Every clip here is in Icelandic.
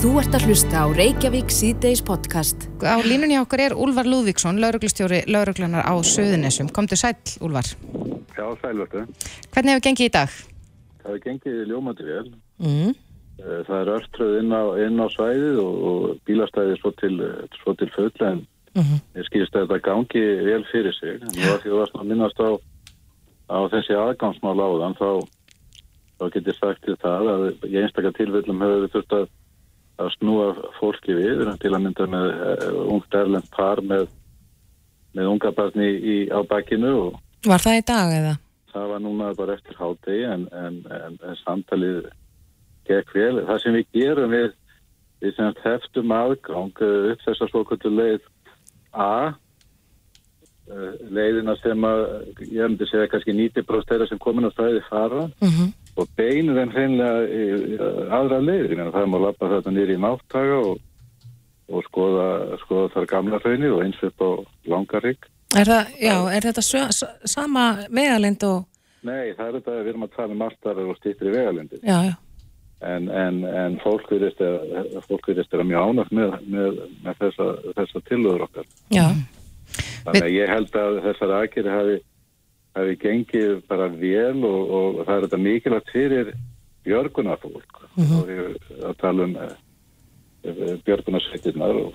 Þú ert að hlusta á Reykjavík síðdeis podcast. Á línunni okkar er Úlvar Lúðvíksson, lauruglustjóri lauruglunar á Suðunessum. Komdu sæl, Úlvar. Já, sælvöldu. Hvernig hefur gengið í dag? Það hefur gengið ljómandi vel. Mm. Eh, Það er örtröð inn inn á svæðið og, og bílastæðið svo til, svo til full en Mhm. ég skýrst að þetta gangi vel fyrir sig. En nú að því þú varst að minnast á, á þessi aðgangsmál áðan þá, þá getur sagt til það að í einstakar tilfellum hefur við þurft að, að snúa fólki við til að mynda með uh, ungt erlend par með, með unga barni í, á bakkinu Var það í dag eða? það var núna bara eftir hátegi en, en, en, en samtalið gekk vel. Það sem við gerum við, við sem heftum aðgang uh, upp þess að svokvöldu leið A uh, leiðina sem að ég myndi segja kannski 90% þeirra sem komin á stæði fara Mm -hmm. Og beinur þeim hreinlega í, aðra leiðir. Ég meina, Það er maður að lappa þetta nýri í náttaga og, og skoða, skoða þar gamla hraunir og eins upp á langarrygg. Er, já, er þetta sö, s- sama vegalind og... Nei, það er þetta að við erum að tala um alltaf og stýttri vegalindir. Já, já. en, en, en fólk virðist að, virðist að mjög ánægt með, með, með þessa, þessa tilöður okkar. Já, Þannig að ég held að þessar aðgerði hafi, hafi gengið bara vel og, og það er þetta mikilvægt fyrir björgunarfólk og við að tala um uh, björgunarsveitirnar og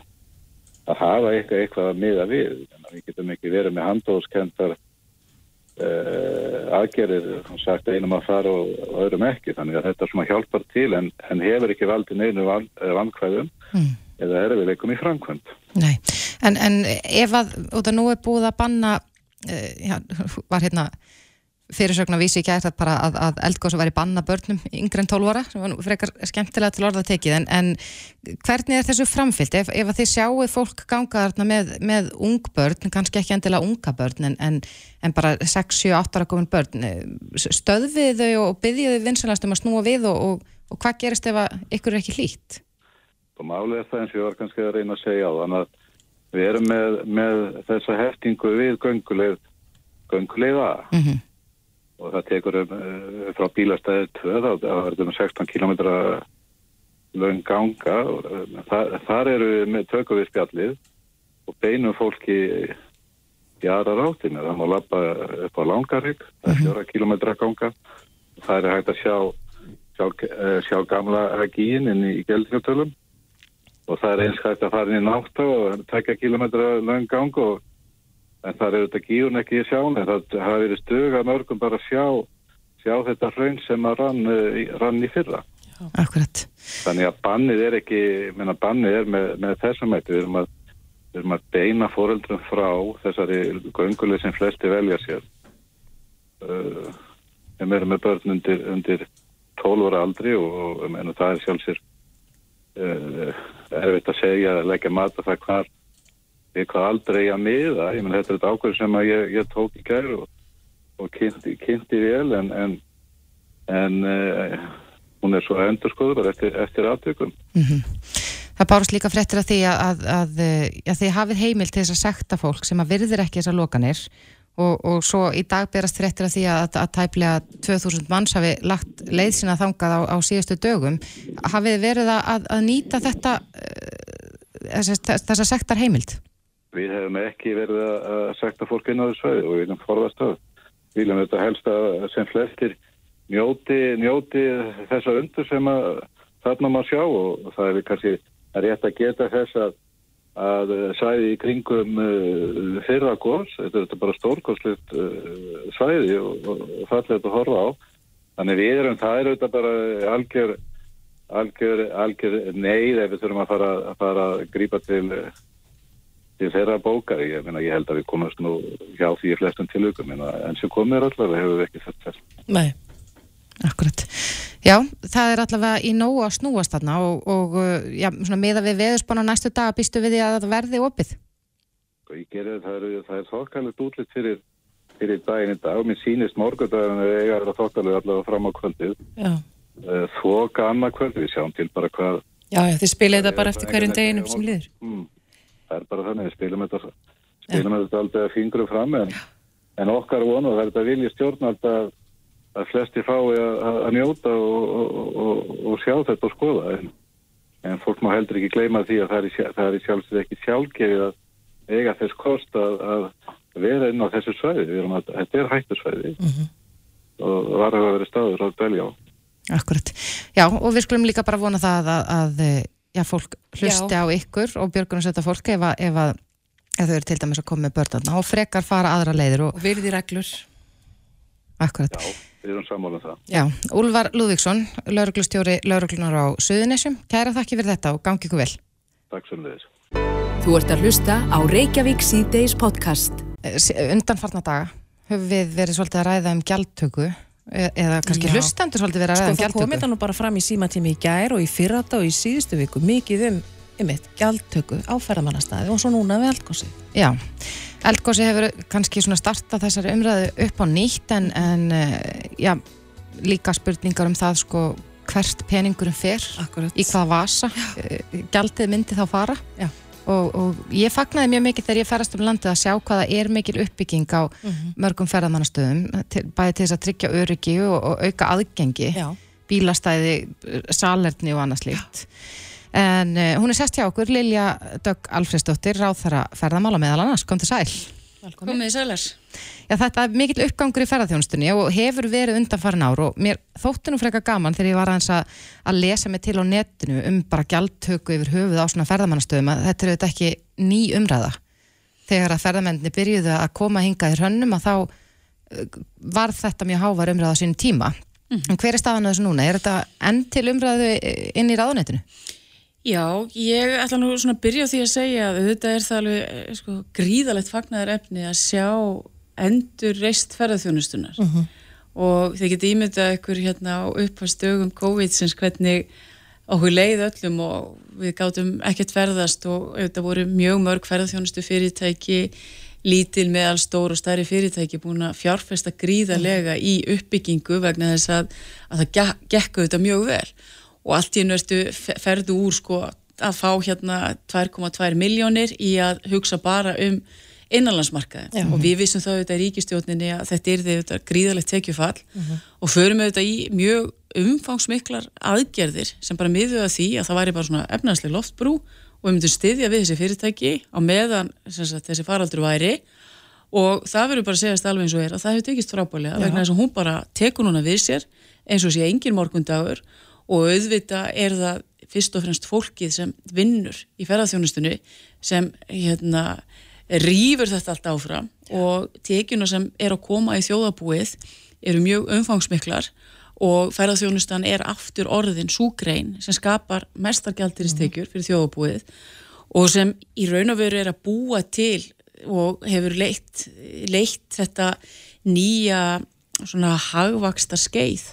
að hafa eitthvað, eitthvað að miða við. Við getum ekki verið með handóðskendar uh, aðgerðir og sagt einum að fara og, og öðrum ekki þannig að þetta svona hjálpar til en, en hefur ekki valdið neinu van, vankvæðum Mm. eða erfiðleikum í framkvæmt. Nei, en, en ef að, út að nú er búið að banna, já, var hérna fyrirsögn að vísi ekki að að, að eldgóðs væri banna börnum yngre en 12 ára, sem var frekar skemmtilega til orða tekið, en, en hvernig er þessu framfyllt? Ef, ef að þið sjáu fólk ganga með, með ung börn, kannski ekki endilega unga börn, en, en, en bara 6, 7, 8 ára komin börn, eh, stöðvið þau og byggjið þau vinsanlegast um að snúa við og, og, og hvað gerist ef að ykkur er ekki hlýtt? Og málið er það eins og ég var kannski að reyna að segja á þannig að við erum með, með þessa heftingu við gönguleið, gönguleið A Mm -hmm. og það tekur um, uh, frá bílastæði 2 þá það er um 16 km löng ganga og uh, þar, þar eru við með tökum við spjallið og beinum fólki í aðra rátinu. Það má lappa upp á langarík, það er fjóra kilometra ganga. Það er hægt að sjá, sjá, uh, sjá gamla gíin inn í geldingatölum og það er eins hægt að fara inn í nátt og tekja kilometra löng gang og en það er auðvitað gíun ekki í sjáni það hafa verið stuga mörgum bara að sjá sjá þetta hraun sem að rann, uh, í- rann í fyrra. Akkurat. þannig að bannið er ekki menna bannið er með, með þessum við erum að, við erum að beina foreldrum frá þessari gönguleg sem flesti velja sér. Uh, sem eru með börn undir, undir 12 ára aldri og, og menna, það er sjálfsir uh, erfitt að segja að leggja mat að það hvar við hvað aldrei að miða. Ég menn þetta er þetta ákveður sem að ég, ég tók í gær og, og kynnti, kynnti vel en en, en uh, hún er svo endurskoður eftir, eftir aftökum Það bárust líka fréttir af því að, að, að, að þið hafið heimil til þess að sekta fólk sem að virðir ekki þessar lokanir og, og svo í dag berast fréttir af því að, að tæplega 2000 manns hafi lagt leið sína þangað á, á síðustu dögum. Hafið verið að, að nýta þetta, þessar þessa sektar heimild? Við hefum ekki verið að að sekta fólk inn á þessu svæði og við viljum forðast það. Við viljum þetta helst að sem flestir njóti, njóti þessa undur sem að þarna má sjá og það er kannski rétt að geta þess að, að svæði í kringum uh, fyrra gos, þetta er þetta bara stórkoslegt uh, svæði og, og, og fallið að horfa á. Þannig við erum, það er auðvitað bara algjör, algjör, algjör neyð ef við þurfum að fara að, fara að grípa til til þeirra bókar, ég, meina, ég held að við komast nú hjá því flestum tilökum en, sem komir allavega hefur við ekki þess. nei. Akkurat. Já, það er allavega í nógu að snúast þarna og, og uh, já, svona miða við veðurspána næstu dag býstu við því að það verði opið. Ég gerir það, er, það er þokkalegt útlitt fyrir, fyrir daginn í dag mér sýnist morgundaginn að eiga það þokkalegt allavega fram á kvöldið. Já. Uh, Þoka annað kvöld, við sjáum til bara hvað Já, já, þið spilið þetta bara er eftir hverjum deginum sem líður. Mm, það er bara þannig, við spilum þetta spilum þetta aldrei að fingru fram en, en okkar vonu, það er þetta vilja stjórnald að, að flesti fái að, njóta og, og, og, og sjá þetta og skoða en, en fólk má heldur ekki gleyma því að það er, í- er sjálfsög ekki sjálfgefið að eiga þess kost að, að vera inn á þessu svæði. Við erum að, þetta er hættusvæði og var að vera staður að dvelja á. Akkurat. Já, og við skulum líka bara vona það að, að já, fólk hlusti á ykkur og björgunum setja fólk ef, að, ef, að, ef þau eru til dæmis að koma með börnarna og frekar fara aðra leiðir og Og virði reglur. akkurat. Já, við erum sammála um það. Já, Úlfar Lúðvíksson, lauruglustjóri lauruglunar á Suðunessum. Kæra þakki fyrir þetta og gangi ykkur vel. Takk sem leiðis. Þú ert að hlusta á Reykjavík síðdeis podcast. Eh, s- Undanfarna daga höfum við verið svolítið að ræða um gjaldtöku e- eða kannski Já. hlustendur svolítið verið að Sko ræða um það kom gjaldtöku. þetta nú bara fram í símatími í gær og í fyrrata og í síðustu viku mikið um einmitt, gjaldtöku á ferðamannastæði og svo núna við eldgósi. Já, eldgósi hefur kannski startað þessari umræðu upp á nýtt en, en eh, já, líka spurningar um það sko hvert peningurum fer, Akkurat. í hvað vasa eh, gjaldið myndi þá fara Já. og, og ég fagnaði mjög mikið þegar ég ferast um landið að sjá hvaða er mikil uppbygging á Mhm. mörgum ferðamannastöðum bæði til þess að tryggja öryggi og, og auka aðgengi Já. bílastæði, salerni og annað slíkt. En uh, hún er sest hjá okkur, Lilja Dögg Alfredsdóttir, ráðþara ferðamála meðal annars, kom til sæl. Komið í sælar. Já, þetta er mikill uppgangur í ferðarþjónustunni og hefur verið undanfarin ár og mér þótti nú frekar gaman þegar ég var aðeins að, að lesa mig til á netinu um bara gjaldtöku yfir höfuð á svona ferðamannastöðum að þetta er auðvitað ekki ný umræða. Þegar að ferðamenninni byrjuðu að koma hingað í hrönnum að þá uh, var þetta mjög hávar umræða á sínum tíma. En hver er staðan þessu núna? Er þetta enn til umræðu eh, inn í ráðunetinu? Já, ég ætla nú svona að byrja á því að segja að auðvitað er það alveg eh, sko, gríðalegt fagnaðar efni að sjá endur reist ferðarþjónustunar og þið getið ímyndað ykkur hérna á upphastögum COVID-sins hvernig okkur leið öllum og við gátum ekkert ferðast og auðvitað voru mjög mörg ferðarþjónustu fyrirtæki lítil meðal stór og stærri fyrirtæki búin að fjárfesta gríðarlega í uppbyggingu vegna þess að, að það gekk auðvitað mjög vel og allt í fe- ferðu úr sko að fá hérna 2,2 miljónir í að hugsa bara um innanlandsmarkaði og við vissum þá auðvitað í ríkistjórninni að þetta er auðvitað gríðalegt tekjufall. Og förum auðvitað í mjög umfangsmiklar aðgerðir sem bara miðuðu að því að það væri bara svona efnaðsleg loftbrú og við myndum styðja við þessi fyrirtæki á meðan sagt, þessi faraldur væri. Og það verður bara að segjast alveg eins og er að það hefur tekist frábælega vegna þess að hún bara tekur núna við sér eins og sé engin morgundagur og auðvitað er það fyrst og fremst fólkið sem vinnur í ferðarþjónustunni sem hérna rýfur þetta allt áfram. Og tekjuna sem er að koma í þjóðabúið eru mjög umfangsmiklar og ferðarþjónustan er aftur orðin súgrein sem skapar mestargjaldiristekjur fyrir þjóðabúið og sem í raun og veru er að búa til og hefur leitt, leitt þetta nýja svona hagvaksta skeið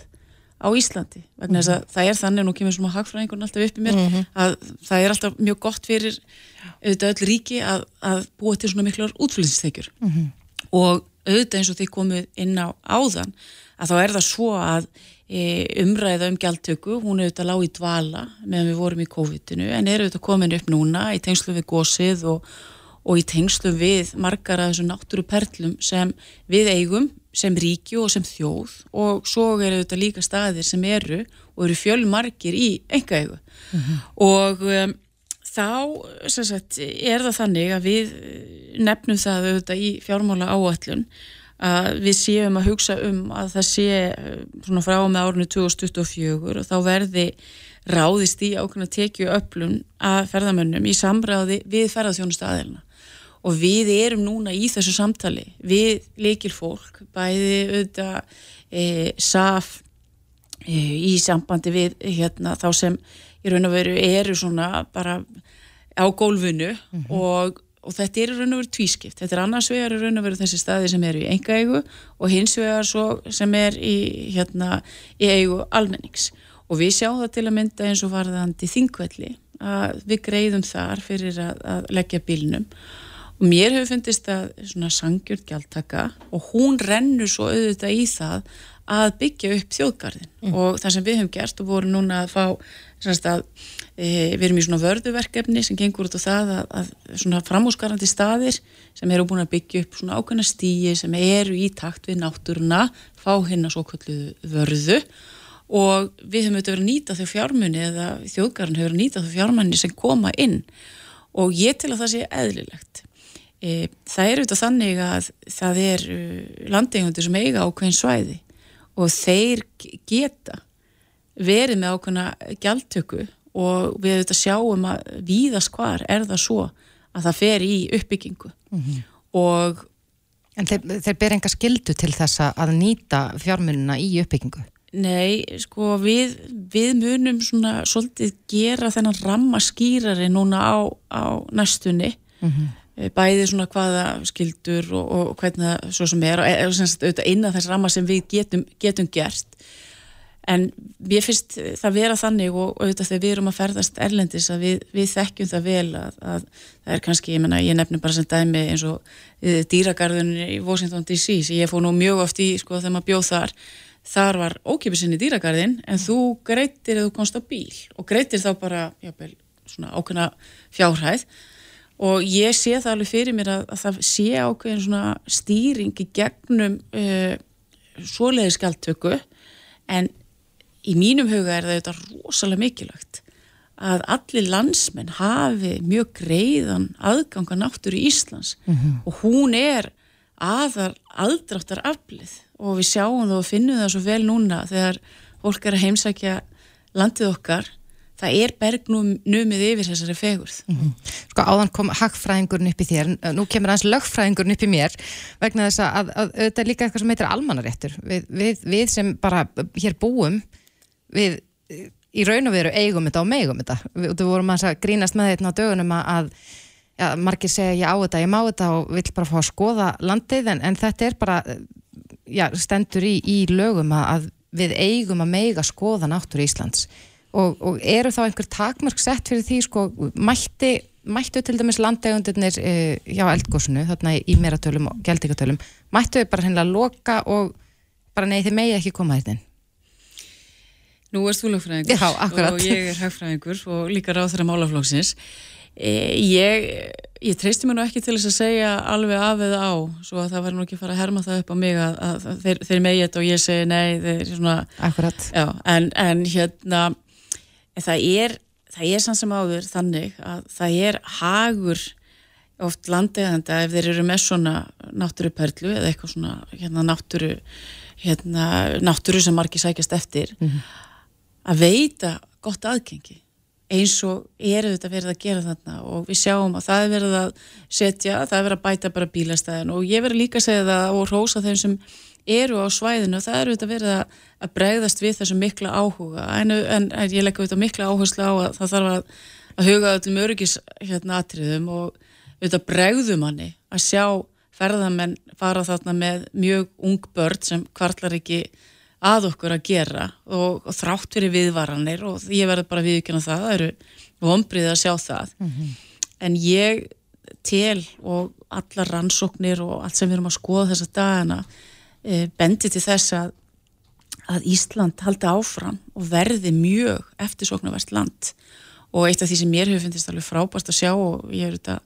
á Íslandi vegna þess að það er þannig, nú kemur svona hagfræðingun alltaf upp í mér, að það er alltaf mjög gott fyrir auðvitað öll ríki að, að búa til svona miklar útflýðistekjur og auðvitað eins og þið komið inn á áðan að þá er það svo að e, umræða um gjaldtöku, hún er auðvitað lág í dvala meðan við vorum í COVID-inu en er auðvitað komin upp núna í tengslu við gósið og, og í tengslu við margar af þessum náttúruperlum sem við eigum sem ríki og sem þjóð og svo er auðvitað líka staðir sem eru og eru fjölmargir í enga eigu og um, þá sagt, er það þannig að við eh, nefnum það auðvitað í fjármála áallun að við séum að hugsa um að það sé eh, svona frá með árinu 2024 og þá verði ráðist í ákveðna tekju öflun að ferðamönnum í samráði við ferðarþjónustu aðeilna og við erum núna í þessu samtali við leikil fólk, bæði auðvitað e, SAF e, í sambandi við hérna, þá sem í raun og veru eru svona bara á gólfinu og, og þetta er í raun og veru tvískipt. Þetta er annars vegar í raun og veru þessi staði sem eru í enga eigu og hins vegar sem er í, hérna, í eigu almennings. Og við sjáum það til að mynda eins og varðandi þingvelli að við greiðum þar fyrir að, að leggja bílnum og mér hefur fundist að svona sangjurt gjaldtaka og hún rennur svo auðvitað í það að byggja upp þjóðgarðin og það sem við höfum gert og vorum núna að fá að e, við erum í svona vörðuverkefni sem gengur út á það að, að svona framhúsgarandi staðir sem eru búin að byggja upp svona ákveðna stíi sem eru í takt við náttúruna fá hérna svo kvöldu vörðu. Og við höfum auðvitað verið að nýta þau fjármunni eða þjóðgarinn hefur verið að nýta þau fjármunni sem koma inn. Og ég til að það sé eðlilegt. E, það er auðvitað þannig að það er landegjöndur sem eiga ákveðin svæði og þeir geta verið með ákveðina gjaldtöku og við auðvitað sjáum að víðast hvar er það svo að það fer í uppbyggingu mm -hmm. og En þeir, þeir ber enga skildu til þess að nýta fjármununa í uppbyggingu? Nei, sko við, við munum svona svolítið gera þennan rammaskýrari núna á, á næstunni mm -hmm. Bæði svona hvaða skildur og, og hvernig það svo sem er og er, auðvitað innan þess ramma sem við getum, getum gert. En mér finnst það vera þannig og auðvitað þegar við erum að ferðast erlendis að við, við þekkjum það vel að, að það er kannski, ég menna, ég nefnum bara sem dæmi eins og uh, dýragarðunni í Washington DC, sem ég fóð nú mjög oft í sko þegar maður bjóð þar. Þar var ókipisinn í dýragarðin en þú greitir eða þú komst á bíl og greitir þá bara, jábel, svona ákveðna fjárhæð og ég sé það alveg fyrir mér að, að það sé ákveðin svona stýring í gegnum uh, svoleiði skaldtöku en í mínum huga er það þetta rosalega mikilvægt að allir landsmenn hafi mjög greiðan aðganga náttúru í Íslands. Mm -hmm. og hún er aðar aldráttar aflið og við sjáum það og finnum það svo vel núna þegar fólk er að heimsækja landið okkar það er bergnumið yfir þessari fegurð. Mm -hmm. Sko áðan kom hagfræðingurinn upp í þér, nú kemur aðeins lögfræðingurinn upp í mér vegna þess að, að, að þetta er líka eitthvað sem heitir almannaréttur. Við, við, við sem bara hér búum við í raun og veru eigum þetta og megum þetta við, við vorum að grínast með þetta á dögunum að ja, margir segja ég á þetta, ég má þetta og vill bara fá að skoða landið en, en þetta er bara ja, stendur í, í lögum að við eigum að meiga skoða náttúr Íslands og, og eru þá einhver takmörk sett fyrir því sko mætti, mættu til dæmis landegundirnir e, hjá eldgósunu þarna í meratölum og gældíkatölum mættu bara hennilega loka og bara nei þið megi ekki koma þetta inn Nú erst þú lögfræðingur og ég er hagfræðingur og líka ráð þeirra málaflóksins. E, ég, ég treysti mér nú ekki til þess að segja alveg af eða á, svo að það verður nú ekki að fara að herma það upp á mig að, að, að þeir, þeir megi þetta og ég segi nei, þeir svona... Akkurat. Já, en, en hérna, það er, það er sann sem áður þannig að það er hagur oft landeiganda ef þeir eru með svona náttúruperlu eða eitthvað svona hérna, náttúru, hérna, náttúru sem margir sækjast eftir mm -hmm að veita gott aðgengi. Eins og eru þetta verið að gera þarna og við sjáum að það er verið að setja, það er verið að bæta bara bílastæðin og ég verið líka að segja það og rósa þeim sem eru á svæðinu og það eru þetta verið að, að bregðast við þessu mikla áhuga en, en, en ég leggur þetta mikla áherslu á að það þarf að, að huga öllum örgis hérna atriðum og þetta bregðum hanni að sjá ferðamenn fara þarna með mjög ung börn sem kvartlar ekki að okkur að gera og, og þrátt fyrir viðvaranir og ég verði bara viðkjöna það, það eru vonbrið að sjá það mm -hmm. en ég tel og alla rannsóknir og allt sem við erum að skoða þessa dagana e, bendi til þess að, að Ísland haldi áfram og verði mjög eftirsóknarverst land. Og eitt af því sem mér hefur finnist alveg frábært að sjá og ég er þetta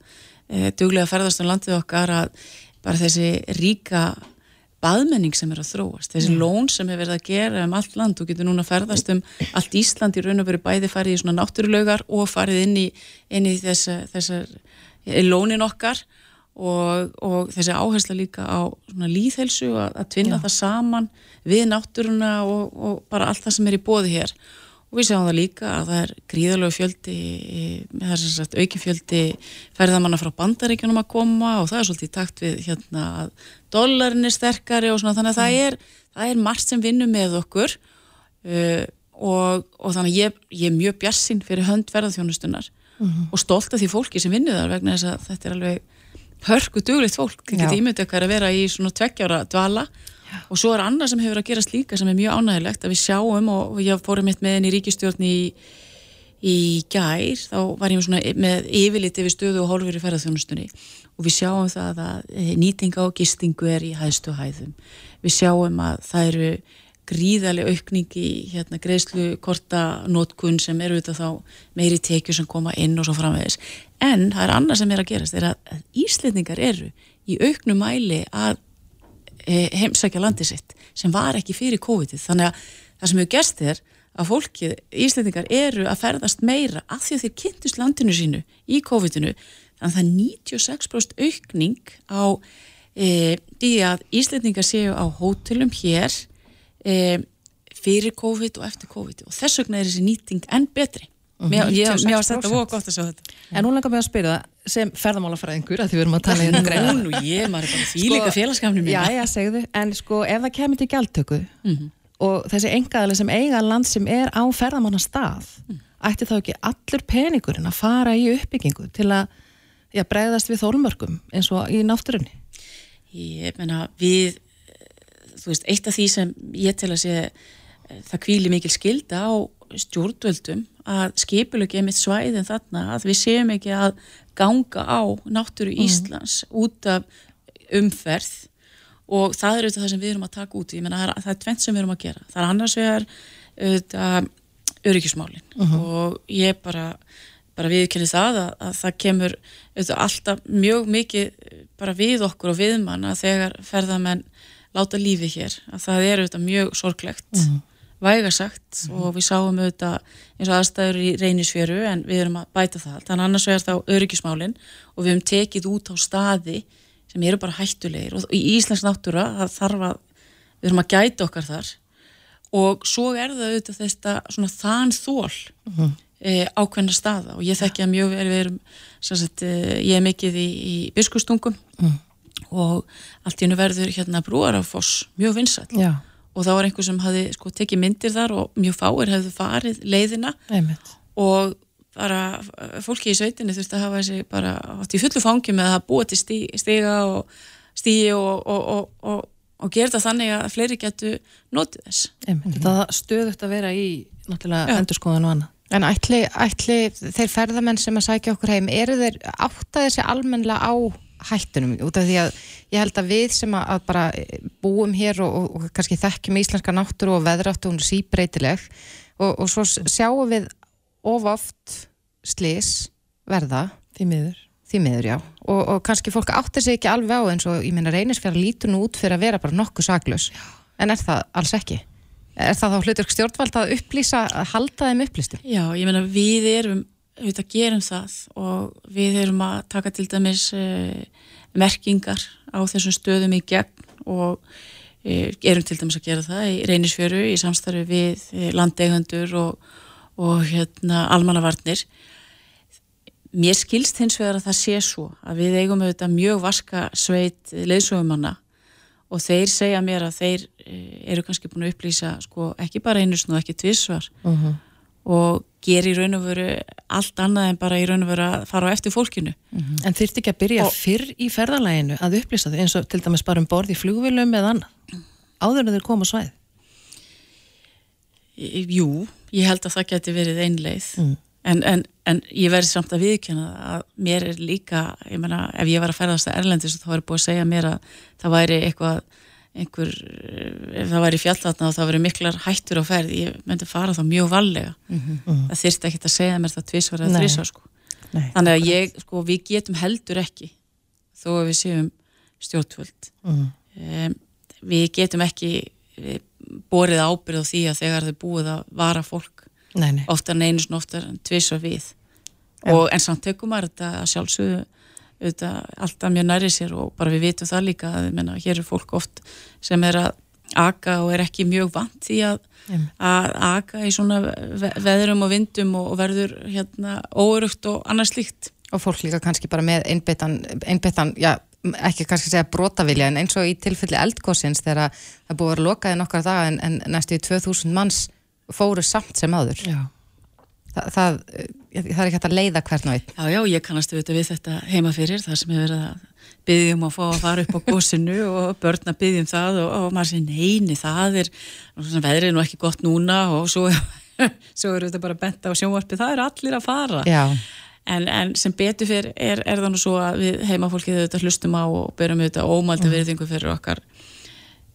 e, duglega að ferðast á landið okkar að bara þessi ríka baðmenning sem er að þróast, þessi mm. lón sem hefur verið að gera um allt land, þú getur núna að ferðast um allt Ísland í raun og veru bæði farið í svona náttúrulaugar og farið inn í, inn í þess, þessar lónin okkar og, og þessi áhersla líka á líðhelsu að, að tvinna Já. það saman við náttúruna og, og bara allt það sem er í bóði hér og við sjáum það líka að það er gríðalög fjöldi með þess að auki fjöldi ferðamanna frá bandaríkjunum að koma og það er svolítið takt við hérna að dollarin er sterkari og svona þannig að mm. það, er, það er margt sem vinnur með okkur uh, og, og þannig að ég, ég er mjög bjassinn fyrir hönd verðarþjónustunar mm -hmm. og stolt af því fólki sem vinnur þar vegna þess að þetta er alveg hörku duglitt fólk, það getur ímyndið okkar að vera í svona tveggjára dvala. Já. og svo er annað sem hefur að gerast líka sem er mjög ánægilegt að við sjáum og ég fórum mitt með henni í ríkistjórn í, í gær þá var ég með, með yfirliti við stöðu og hólfur í ferðarþjónustunni og við sjáum það að eh, nýtinga og gistingu er í hæðstu hæðum. Við sjáum að það eru gríðarlega aukning í hérna, greiðslu korta nótkunn sem eru þetta þá meiri tekjur sem koma inn og svo framvegis en það er annað sem er að gerast er að íslendingar eru í auknum mæli að Eh, heimsækja landi sitt sem var ekki fyrir COVID-ið. Þannig að það sem hefur gerst er að fólkið, Íslendingar eru að ferðast meira af því að þeir kynntust landinu sínu í COVID-inu. Þannig að það er 96% aukning á e, því að Íslendingar séu á hótelum hér e, fyrir COVID og eftir COVID. Og þess vegna er þessi nýting enn betri mér ég- mér varst þetta voru gott að sjá þetta En nú langar mig að spyrja það sem ferðamálafræðingur að því við erum að tala í þetta greina. Nú, nú, ég maður er bara því líka félagskafni mín Já, já, segðu, en sko ef það kemur til gjaldtöku Mhm. og þessi engaðali sem eiga land sem er á ferðamanna stað Mhm. ætti þá ekki allur peningurinn að fara í uppbyggingu til að já, bregðast við þólmörkum eins og í náttúrunni Ég meina, við, eh, þú veist, eitt af því sem ég tel að sé, eh, það kvíli mikil skilda á stjórnvöldum að skipulöki einmitt svæðin þarna að við séum ekki að ganga á náttúru Íslands út af umferð. Og það er auðvitað það sem við erum að taka út í. ég meina, það er, það er tvent sem við erum að gera. Það er annars vegar auðvitað öryggismálin. Og ég bara bara viðkynni það að, að það kemur auðvitað alltaf mjög mikið bara við okkur og viðmann að þegar ferðamenn láta lífi hér að það er auðvitað mjög sorglegt vægasagt og við sáum auðvitað eins og aðstæður í reynisfjöru en við erum að bæta það. Þannig annars vegar þá öryggismálin og við höfum tekið út á staði sem eru bara hættulegir. Og í Íslands náttúra það þarf að við erum að gæta okkar þar. Og svo er það auðvitað þetta svona þann þól e, ákveðna staða. Og ég þekki að mjög vel við erum sagt, e, ég er mikið í, í biskustungum og allt í hennu verður hérna brúarafoss mjög vinsall Já, og þá var einhver sem hafi sko tekið myndir þar og mjög fáir hefðu farið leiðina einmitt og bara eh, fólki í sveitinni þurfti að hafa þessi bara átt í fullu fangi með að búa til stí, stiga og stíi og, og, og, og, og gera þetta þannig að fleiri getu notið þess. Einmitt, það stöðugt að vera í náttúrulega Já. endurskoðan og annað En ætli, ætli þeir ferðamenn sem að sækja okkur heim, eru þeir áttaði sig almennilega á hættunum út af því að ég held að við sem að, bara búum hér og, og, og kannski þekkjum íslenska náttúru og veðráttu hún síbreytileg og, og svo sjáum við of oft slis verða. Því miður. Því miður og, og kannski fólk áttir sig ekki alveg á eins og ég meina reynisfjara lítur nú út fyrir að vera bara nokkuð saklaus. En er það alls ekki? Er það þá hlutur stjórnvald að upplýsa, að halda þeim upplýstum? Já, ég meina við erum auðvitað gerum það og við erum að taka til dæmis uh, merkingar á þessum stöðum í gegn og uh, erum til dæmis að gera það í reynisfjöru í samstarfi við uh, landeigandur og, og hérna almannavarnir. Mér skilst hins vegar að það sé svo að við eigum auðvitað mjög vaska sveit leiðsögumanna og þeir segja mér að þeir eh, eru kannski búin að upplýsa sko ekki bara einu snú, ekki tvissvar og gera í raun og veru allt annað en bara í raun og veru að fara á eftir fólkinu. En þyrfti ekki að byrja Og- fyrr í ferðalæginu að upplýsa þau eins og til dæmis bara um borð í flugvélum eða annað áður en þeir koma svæð Jú, ég held að það geti verið einleið Mm. en, en, en ég verði samt að viðkjöna að mér er líka, ég meina ef ég var að ferðast að Erlendis þá er búið að segja mér að það væri eitthvað einhver, ef það væri fjallatna og það væri miklar hættur á ferð. Ég myndi fara þá mjög vallega það þyrfti ekki að segja mér það tvisvar eða þrísvar sko. Þannig að ég, sko, við getum heldur ekki þó að við séum stjórnvöld. Mm. um, við getum ekki eh, borið ábyrð á því að þegar þau búið að vara fólk nei, nei. oftar en einu svona oftar en tvisvar við. Og en samt tekum maður þetta sjálfsögðu auðvitað alltaf mjög næri sér og bara við vitum það líka að menna, hér er fólk oft sem er að aka og er ekki mjög vant því að, að aka í svona ve veðrum og vindum og, og verður hérna óörugt og annars slíkt. Og fólk líka kannski bara með einbyttan, einbyttan já, ekki kannski segja brotavilja en eins og í tilfelli eldgóðsins þegar það búið að vera lokaði nokkar daga en, en næstu í 2000 manns fóru samt sem áður. Já. Þa, það, það er ekki hægt að leiða hvern og einn. Já, já, ég kannast auðvitað við þetta heima fyrir þar sem hefur verið að byggjum að fá að fara upp á gósinu og börn að byggjum það og, og maður segir neini, það er veðrið er nú ekki gott núna og svo, svo er þetta bara bent á sjónvarpi, það er allir að fara. Já, en, en sem betur fyrir er, er það nú svo að við heimafólkið auðvitað hlustum á og berum auðvitað ómælda virðingu fyrir okkar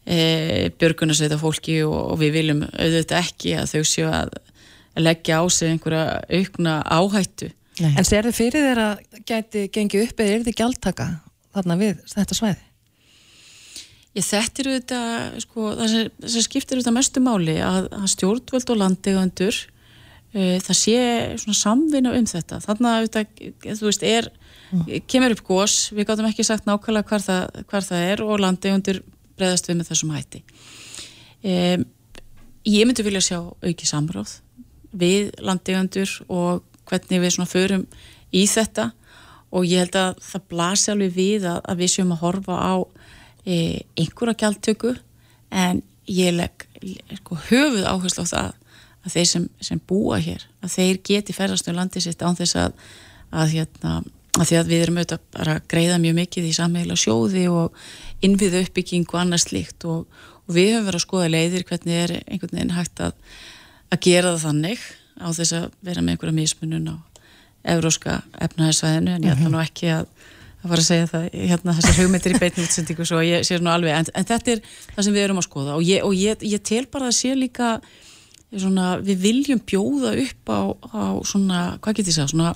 e, björgunarsveita fólki og, og við viljum auðvitað ekki að þau séu að leggja á sig einhverja aukna áhættu Nei. En serðu fyrir þeir að gæti gengið upp eða er þið gjaldtaka þarna við þetta svæði? Ég þetta eru þetta, sko, það sem, sem skiptir þetta mestu máli að, að stjórnvöld og landegandur uh, það sé svona samvinna um þetta. Þannig að þetta, þú veist, er, kemur upp gós, við gáttum ekki sagt nákvæmlega hvar það, hvar það er og landegandur breyðast við með þessum hætti. Um, ég myndi vilja sjá auki samráð við landegandur og hvernig við svona förum í þetta. Og ég held að það blasi alveg við að, að við séum að horfa á e, einhverja gjaldtöku en ég legg sko, höfuð áherslu á það að þeir sem, sem búa hér að þeir geti ferðast um landið sitt án þess að, að, hérna, að því að við erum auðvitað að greiða mjög mikið í sammeila sjóði og innvið uppbygging og annars líkt og, og við höfum verið að skoða leiðir hvernig er einhvern veginn hægt að gera það þannig á þess að vera með einhverja mismunun á euróska efnahæðsvæðinu en ég ætla nú ekki að að fara að segja það, hérna þessar hugmyndir í beitni útsendingu svo ég sé nú alveg, en, en þetta er það sem við erum að skoða. Og ég, og ég, ég tel bara að sé líka svona, við viljum bjóða upp á, á svona, hvað getur ég segja, svona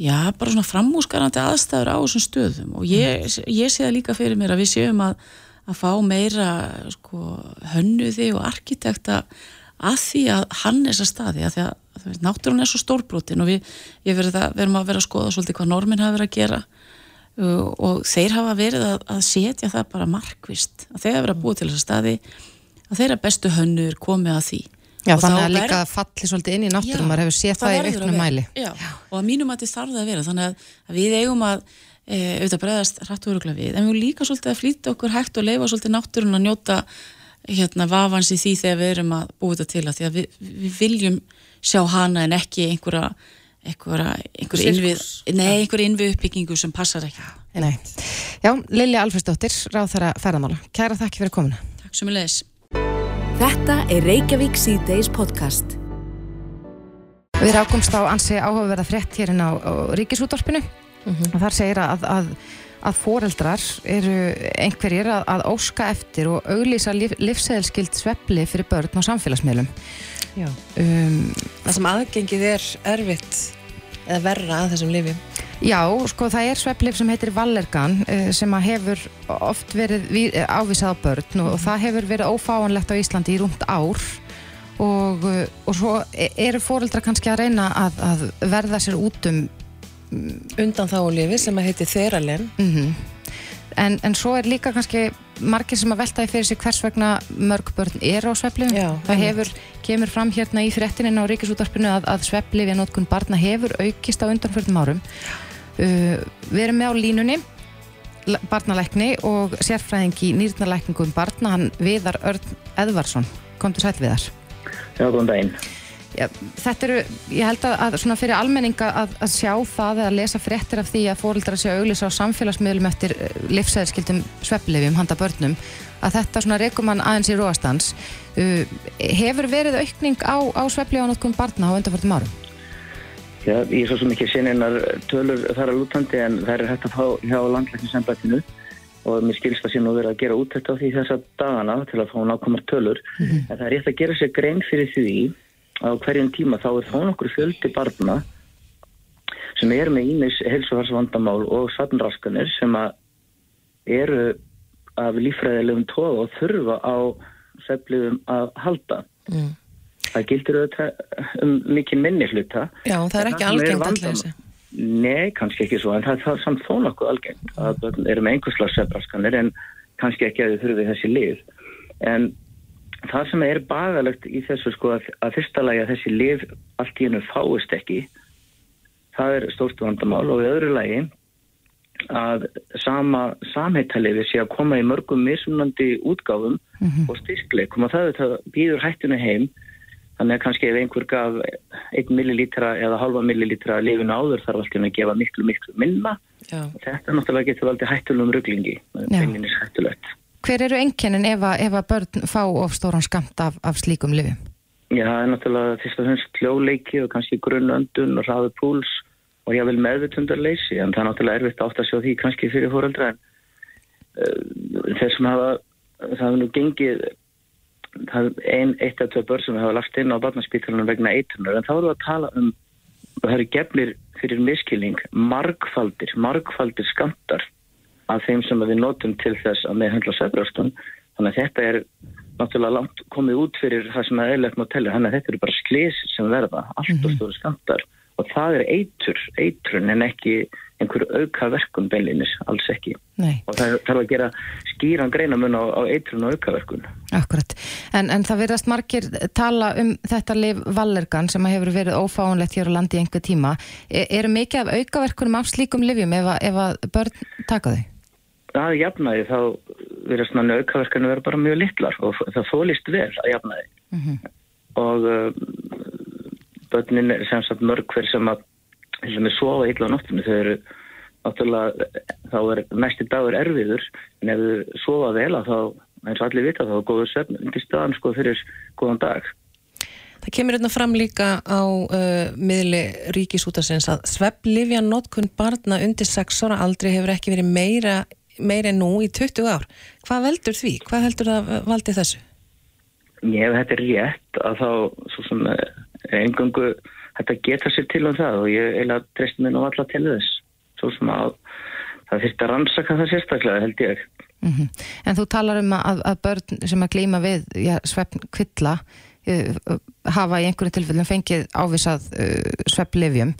já, bara svona framúsgarandi aðstæður á þessum stöðum. Og ég, ég sé það líka fyrir mér að við séum að, að fá meira sko, hönnuði og arkitekta að því að hann er þessar staði að því að, að náttúrun er svo stórbrotin og við, við verum að vera að skoða svolítið hvað normin hafa verið að gera uh, og þeir hafa verið að, að setja það bara markvist að þeir hafa verið að búa til þessar staði að þeirra bestu hönnur komið að því. Já, og þannig að líka ver... falli svolítið inn í náttúrum maður hefur séð það, það í auknum mæli. Já, og að mínum að þetta þarf það að vera þannig að, að við eigum að e, auðvitað bregðast að að hérna vafans í því þegar við erum að búið þetta til að því að við, við viljum sjá hana en ekki einhverja einhverja, einhverja innvið nei, einhverja innvið uppbyggingu sem passar ekki. Nei. Já, Lilja Alfredsdóttir ráð þara ferðamála. Kæra þakki fyrir komuna. Takk sem ég leðis Þetta er Reykjavík C-Days podcast. Við rákumst á ansi áhugaverða frétt hérna á, á Ríkisúttorpinu mm -hmm. og þar segir að, að að foreldrar eru einhverjir að, að óska eftir og auglýsa lif, livsæðilskild svepli fyrir börn á samfélagsmiðlum. Um, Það sem aðgengið er erfitt eða verra að þessum lifi Já, sko það er sveplif sem heitir Vallergan uh, sem að hefur oft verið ávísað á börn og, og það hefur verið ófáanlegt á Íslandi í rúmt ár. Og, uh, og svo e, eru foreldrar kannski að reyna að, að verða sér út um undan þá lifi sem að heiti Þeralen. Mm -hmm. en, en svo er líka kannski margir sem að veltaði fyrir sig hvers vegna mörg börn er á sveplifum það hefur, kemur fram hérna í fréttinin á Ríkisútarpinu að, að sveplifja nótkun barna hefur aukist á undanfjörðum árum. Uh, við erum með á línunni barnalækni og sérfræðing í nýrnalækningum barna hann Viðar Örn Edvarsson kom til sæl Viðar. Já, góðan daginn Já, þetta eru, ég held að, að svona fyrir almenninga að, að sjá það eða lesa fréttir af því að fóröldra séu auglýsa á samfélagsmiðlum eftir eh, livsæðskildum sveplifjum handa börnum að þetta svona rekum hann aðeins í róastans uh, hefur verið aukning á, á sveplifjónutkum barna á undanfjörðum árum? Já, ég er svo sem ekki sinninar tölur þar að lútandi en það er hægt að fá hjá landlækningssambættinu og mér skilst að sé nú verið að gera út þetta á því þessa dagana til að fá nákvæmar tölur mm -hmm. en það er rétt að gera sér grein fyrir því á hverjum tíma þá er þá nokkur fjöldi barna sem er með ímis helsufarsvandamál og svarnraskanir sem að eru af lífræðilegum tóð og þurfa á sefliðum að halda. Mm. Það gildir auðvitað um mikið minni hluta. Já, það er ekki algengt alltaf þessi. Nei, kannski ekki svo, en það er samt þó nokkuð algengt að börn eru með einhverslega sefraskanir en kannski ekki að þau þurfi þessi lið. En það sem er bagalegt í þessu sko að, að fyrsta lagi að þessi liv allt í hennu fáist ekki það er stórstu vandamál. Og í öðru lagi að sama samheitaliði sé að koma í mörgum misunandi útgáfum mm -hmm. og styrkleikum. Og það, það býður hættinu heim. Þannig að kannski ef einhver gaf 1 millilítra eða halva millilítra lifinu áður þarf alltaf að gefa miklu miklu minna. Já. þetta náttúrulega getur aldrei hættulegum rugglingi það er hættulegt Hver eru enginnin ef, ef að börn fá of stóran skamt af, af slíkum lifum? Já, það er náttúrulega fyrst og fremst kljóleiki og kannski grunnöndun og ráðu púls og ég vil meðvitundarleysi en það er náttúrulega erfitt átt að sjá því kannski fyrir fóröldra en uh, þess að hafa, það hefur nú gengið það er ein, eitt af tvö börn sem hafa lagt inn á barnaspítalunum vegna eitunar en þá eru að tala um það eru gefnir fyrir miskilning margfaldir, margfaldir skamtar af þeim sem við notum til þess að meðhandla söfbrjóstun. Þannig að þetta er náttúrulega langt komið út fyrir það sem er eðlert má telja. Þannig að þetta eru bara slis sem verða, allt og stóri skamtar og það er eitur, eitrun en ekki einhver auka verkun beinlinis, alls ekki. Nei, Og það þarf að gera skýran greinamun á, á eitrun og auka verkun. akkurat. En, en það verðast margir tala um þetta lif Vallergan sem hefur verið ófáanlegt hér á landi í einhver tíma. E eru mikið af aukaverkunum af slíkum livjum ef, ef að börn taka þau? Að jafnaði þá verðast mann aukaverkanu vera bara mjög litlar og það fólist vel að jafnaði. Og uh, börnin er sem sagt mörg hver sem að sofa illa á nóttinu þau eru náttúrulega þá er næsti dagur erfiður en ef þau sofa vel að þá eins og allir vita þá er góður svefn undir staðan sko fyrir góðan dag. Það kemur hérna fram líka á uh, miðli ríkisútasins að svepplifja notkun barna undir 6 ára aldrei hefur ekki verið meira, meira en nú í 20 ár. Hvað veldur því? Hvað heldur það valdi þessu? Ég ef þetta er rétt að þá svo sem engöngu þetta geta sér til um það og ég eiginlega treyst mér nú alla til þess svo sem að það þurfti að rannsaka það sérstaklega held ég Mm En þú talar um að, að börn sem að glýma við já, svefn kvilla uh, hafa í einhverju tilfellum fengið ávisað uh, svefnlifjum.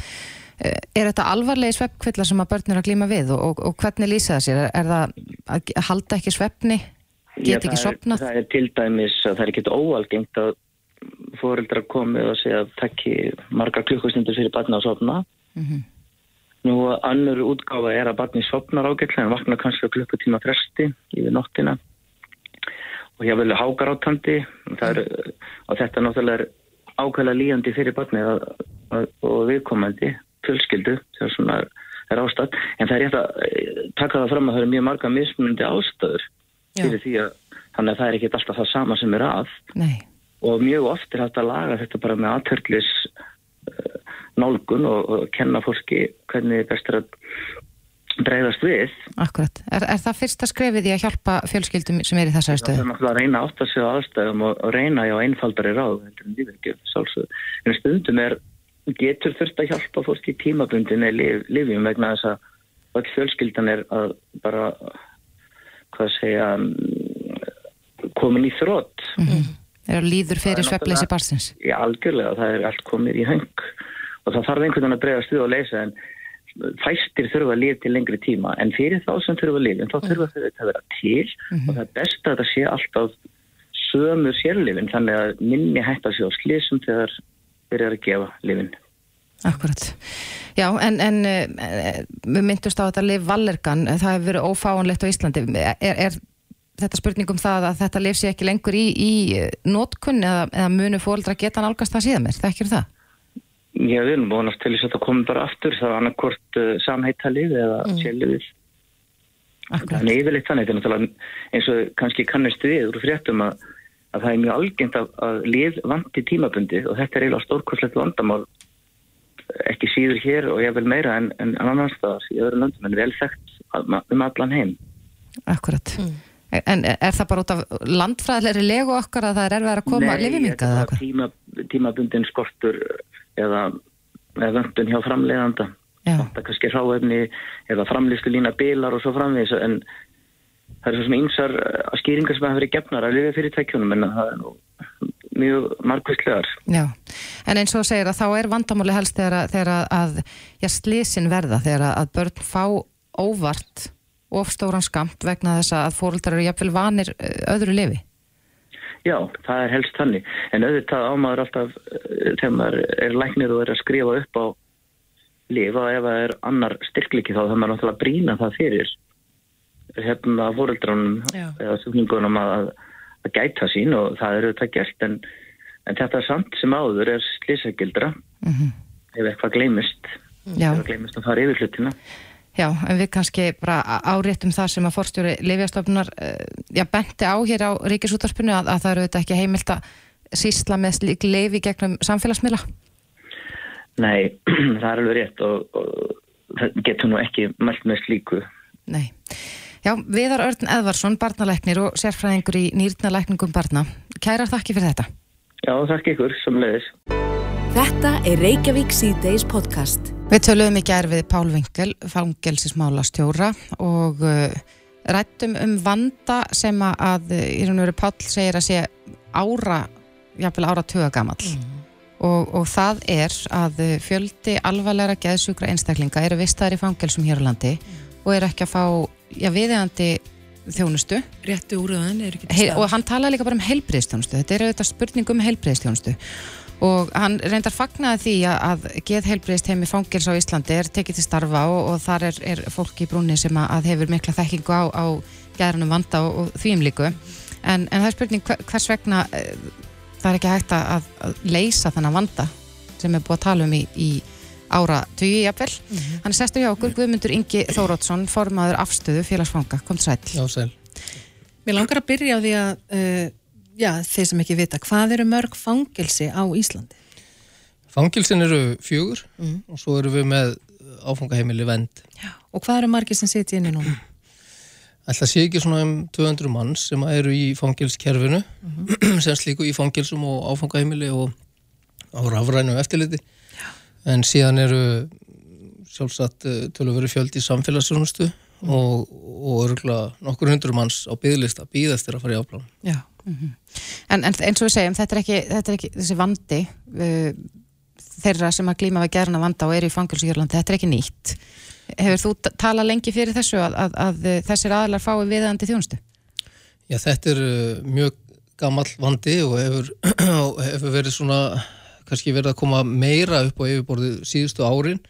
Uh, er þetta alvarlegi svefnkvilla sem að börn eru að glýma við og, og, og hvernig lýsa það sér? Er, er það að halda ekki svefni? Já, Get ekki sopnað? Það er til dæmis að það er ekkit óalgengt að fóreldrar komið og segja að takki marga klukkustundur fyrir barna að sopna. Mhm. Nú annur útgáfa er að barni sopnar ágætlega en vaknar kannski á klukkutíma fresti yfir nóttina og ég vil hákar átandi er, og þetta náttúrulega er ákveðlega líjandi fyrir barni að, að, og viðkomandi fjölskyldu þegar svona er ástæð en það er rétt að eh, taka það fram að það eru mjög marga mismunandi ástæður fyrir því að þannig að það er ekki alltaf það sama sem er að Nei. og mjög oft er hægt að laga þetta bara með aðtörlis uh, nálgun og, og kenna fólki hvernig best er að breyðast við Akkurat. Er, er það fyrsta skrefið í að hjálpa fjölskyldum sem er í þessari það stöðu? er náttúrulega að reyna átt að segja aðstæðum og, og reyna já einfaldari ráð en stundum er getur þurft að hjálpa fólki tímabundin eða lif, lifjum vegna þess að öll fjölskyldan er að bara hvað segja mm, komin í þrótt Er að líður fyrir náttúrulega- barsins? Já, algjörlega, það er allt komið í höng. Og það þarf einhvern veginn að breyðast við og leysa en fæstir þurfa að lifa til lengri tíma en fyrir þá sem þurfa að lifa þá þurfa þau að vera til og það er best að þetta sé alltaf sömu sérlifin þannig að minni hætta sig á slísum þegar eru að gefa lifin. Akkurat. Já, en, en uh, við myndust á þetta lif Vallergan, það hefur verið ófáanlegt á Íslandi. Er, er þetta spurning um það að þetta lif sé ekki lengur í, í nótkunn eða, eða munu fóreldra geta nálgast það síðan mér? Þekkir það? Já, við erum vonast til þess að þetta komi bara aftur það er annarkvort uh, samhættalið eða mm. sérlifið. Akkurat. Þannig yfirleitt þannig, þetta er náttúrulega eins og kannski kannist við úr fréttum að, að það er mjög algengt að, að lið vandi tímabundi og þetta er eiginlega stórkoslegt vandamál ekki síður hér og ég vil meira en, en annars staðar í öðrum löndum en vel þekkt um allan heim. Akkurat. En er það bara út af landfræðilegri legu okkar að það er erfið að koma að lifið þetta mingað? er tíma, tímabundin skortur eða, eða vöndun hjá framleiðanda. Já, Það er kannski ráefni eða framlýstu lína bilar og svo framvegis en það er svo sem ymsar skýringar sem hafa verið gefnar að lifa fyrir tækjunum en það er nú mjög margvíslegar. já. En eins og segir að þá er vandamáli helst þegar, að- þegar að, að já, slisin verða, þegar að- að börn fá óvart of stóran skamt vegna þess að fóreldrar eru jafnvel vanir eh, öðru lifi. Já, það er helst þannig. En auðvitað ámaður alltaf eh, þegar maður er læknir og er að skrifa upp á lifa ef það er annar styrkliki þá það maður náttúrulega að brína það fyrir hérna fóreldrunum eða sjúklingunum að, að gæta sín og það er auðvitað gert en, en þetta samt sem áður er slísagildra Mm ef eitthvað gleymist ef gleymist að fara yfir hlutina. Já, en við kannski bara áréttum það sem að forstjóri Livjastofnunar uh, já, benti á hér á ríkisútarpinu að, að það eru þetta ekki heimilt að sísla með slík leifi gegnum samfélagsmiðla. Nei, það er alveg rétt og, og getur nú ekki mælt með slíku. Nei. Já, Viðar Örn Edvarsson, barnalæknir og sérfræðingur í nýrnalækningum barna. Kærar þakki fyrir þetta. Já, þakk ykkur, sem leiðis. Þetta er Reykjavík C-Days podcast. Við töluðum í gerð við Pál Vinkel, fangelsismála stjóra og uh, rættum um vanda sem að í raun og veru Pál segir að sé ára, jáfnvel ára tuga gamall. Og, og það er að uh, fjöldi alvarlega geðsjúkra einstaklinga eru vistaðir í fangelsum hér á landi og eru ekki að fá já, viðeigandi þjónustu. Rétti úröðan er ekki Hei, og hann talaði líka bara um heilbriðstjónustu þetta er auðvitað spurning um heilbriðstjónustu og hann reyndar fagnaði því að, að geð heilbriðst fangils á Íslandi er tekið til starfa og, og þar er, er fólk í brúni sem að, að hefur mikla þekkingu á, á gerðanum vanda og, og þvíum líku. En, en það er spurning hver- hvers vegna eh, það er ekki hægt að, að leysa þennan vanda sem er búið að tala um í, í ára tugi jafnvel. Hann er sestur hjá okkur Guðmundur Ingi Þórótsson, formaður afstöðu félagsfanga, kom sæl. Já, sæl. Mér langar að byrja á því að uh, já, þeir sem ekki vita, hvað eru mörg fangelsi á Íslandi? Fangilsin eru fjögur Mm. og svo eru við með áfangaheimili vend. Og hvað eru margir sem sitja inni núna? Ætla sé ekki svona um 200 manns sem eru í fangilskerfinu, sem slíku í fangilsum og áfangaheimili og á rafrænu eftirliti. En síðan eru sjálfsagt uh, tölur verið fjöldi í samfélagsjónustu og, og örgulega nokkur hundru manns á byggðlista býðast þeirra að fara í afplán. Já. En, en eins og við segjum, þetta er ekki, þetta er ekki þessi vandi uh, þeirra sem að glíma við gerna vanda og eru í fangilsu Jörlandi, þetta er ekki nýtt. Hefur þú talað lengi fyrir þessu að, að, að þessir aðlar fái viðandi þjónustu? Já, þetta er uh, mjög gamall vandi og hefur, hefur verið svona, kannski verið að koma meira upp á yfirborðið síðustu árin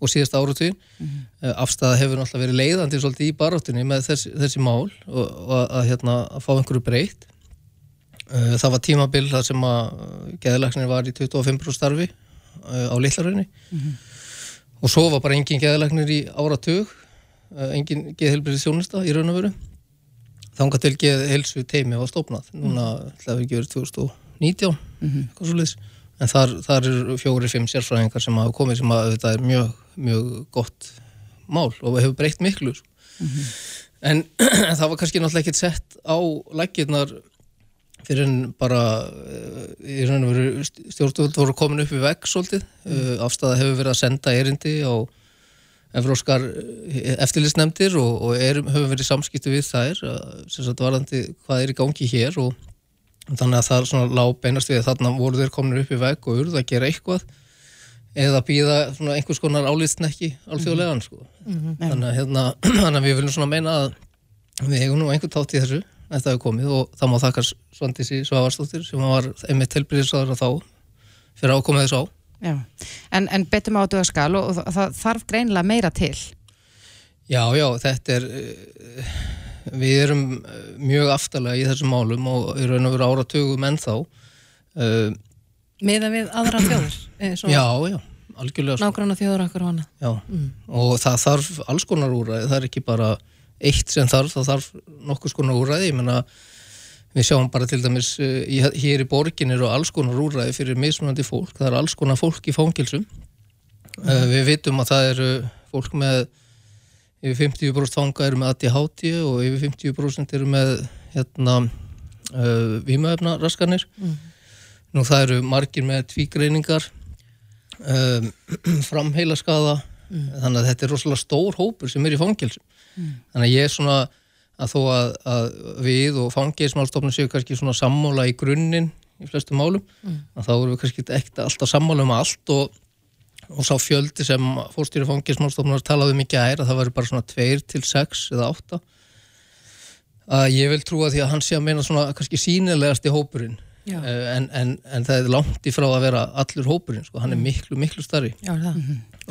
og síðast áratugin. Mm Afstæða hefur náttúrulega verið leiðandi svolítið í baráttunni með þessi, þessi mál og, og að, að, hérna, að fá einhverju breytt. Uh, Það var tímabil þar sem að geðalagnir var í 25% starfi uh, á litlarunni og svo var bara engin geðalagnir í áratug, engin geðhelbrið þjónusta í raun og veru. Þangað til geð helsu teimi var stofnað. Núna ætlaði við ekki verið 2019 eitthvað svo liðs en þar, þar eru fjóri, fimm sérfræðingar sem hafa komið sem að þetta er mjög, mjög gott mál og hefur breytt miklu sko. en það var kannski náttúrulega ekkert sett á lækirnar fyrir en bara eh, í raun og veru stjórnvöld voru komin upp í vegg svolítið, mm. afstæða hefur verið að senda erindi á evróskar eftirlitsnefndir og, og er, höfum verið í samskipti við þær sem sagt varandi hvað er í gangi hér og þannig að það er svona lág beinast við að þarna voru þeir komin upp í vegg og urðu að gera eitthvað eða býða svona einhvers konar álitsnekki alþjóðlegan sko. þannig, að, hérna, þannig að við viljum svona meina að við hefum nú einhvern tátt í þessu þetta hefur komið og það má þakka Svandísi Svavarsdóttir sem var einmitt helbriðisraður þá fyrir að ákoma þessu á Já. En, en betur maður á döðskal og, og það, það þarf greinlega meira til. Já, já, þetta er uh, við erum uh, mjög aftalega í þessum málum og í raun og veru áratugum ennþá uh, Miða við aðra þjóður? Já, já, algjörlega sko. Nágranna þjóður okkur hana? Já, og það þarf alls konar úræði, það er ekki bara eitt sem þarf, það þarf nokkus konar úræði, ég menna við sjáum bara til dæmis í, hér í borgin eru alls konar úræði fyrir mismunandi fólk, það er alls konar fólk í fangilsum uh, við vitum að það eru fólk með yfir 50% fanga eru með ADHD og yfir 50% eru með hérna uh, vímaefna raskanir nú það eru margir með tvígreiningar um, framheila skada þannig að þetta er rosalega stór hópur sem er í fangilsum þannig að ég er svona að þó að, að við og fangilsmálstofnum séu kannski svona sammála í grunninn í flestum málum að þá erum við kannski ekkert alltaf sammála um allt og, og sá fjöldi sem fórstýri fangilsmálstofnum talaði um í gær að það væri bara svona 2 til 6 eða 8 að ég vil trúa því að hann sé að meina svona kannski sínilegasti hópurinn. Já. Eh, en, en, en það er langt í frá að vera allur hópurinn, sko, hann er miklu, miklu starri Já, er það.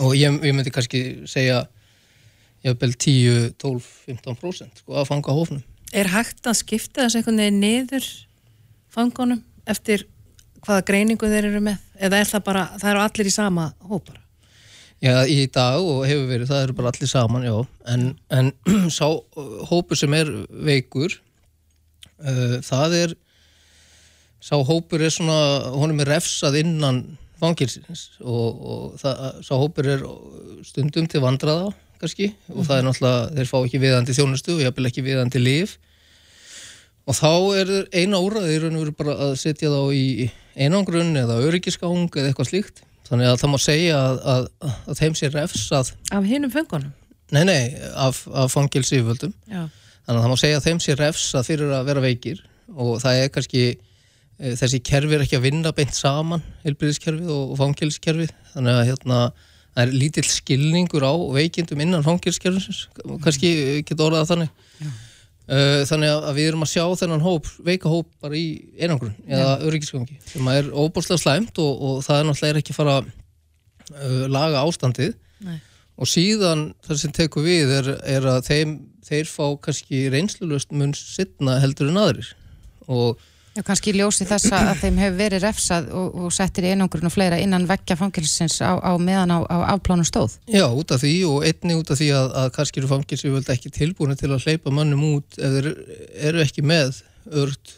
og ég, ég myndi kannski segja ég hef vel 10, 12, 15% sko, að fanga hófnum Er hægt að skipta þessu einhvern veginn niður fangunum eftir hvaða greiningu þeir eru með? Eða er það bara, það eru allir í sama hópar? Já, í dag og hefur verið, það eru bara allir saman, já en, en sá hópur sem er veikur uh, það er sá hópur er svona, honum er refsað innan fangilsins og, og það, sá hópur er stundum til vandraða kannski og það er náttúrulega, þeir fá ekki viðandi þjónustu og jafnvel ekki viðandi líf og þá er eina úrraði í raun og veru bara að setja þá í einangrun eða öryggisgang eða eitthvað slíkt. Þannig að það má segja að, að, að þeim sé refsað. Af hinum fengunum? nei, nei, af, af Já. þannig að það má segja að þeim sé refsað fyrir að vera veikir og það er kannski e, þessi kerfi er ekki að vinna beint saman heilbyrðiskerfið og, fangilskerfið þannig að hérna það er lítill skilningur á veikindum innan fangilskerfisins kannski geta orðað þannig. Uh, þannig að við erum að sjá þennan hóp, veika hóp bara í einangrun eða öryggisgangi sem er óbúrslega slæmt og, og það er náttúrulega ekki að fara að uh, laga ástandið. Nei. og síðan það sem tekur við er, er að þeim, þeir fá kannski reynslulust mun sittna heldur en aðrir. Og Já, kannski ljósi þess að þeim hefur verið refsað og, og settir í einangrun og fleira innan vekkja fangilsins á, á meðan á, á afplánum stóð. Já, út af því og einni út af því að, að kannski eru fangilsi völd ekki tilbúinu til að hleypa mannum út ef þeir eru ekki með ört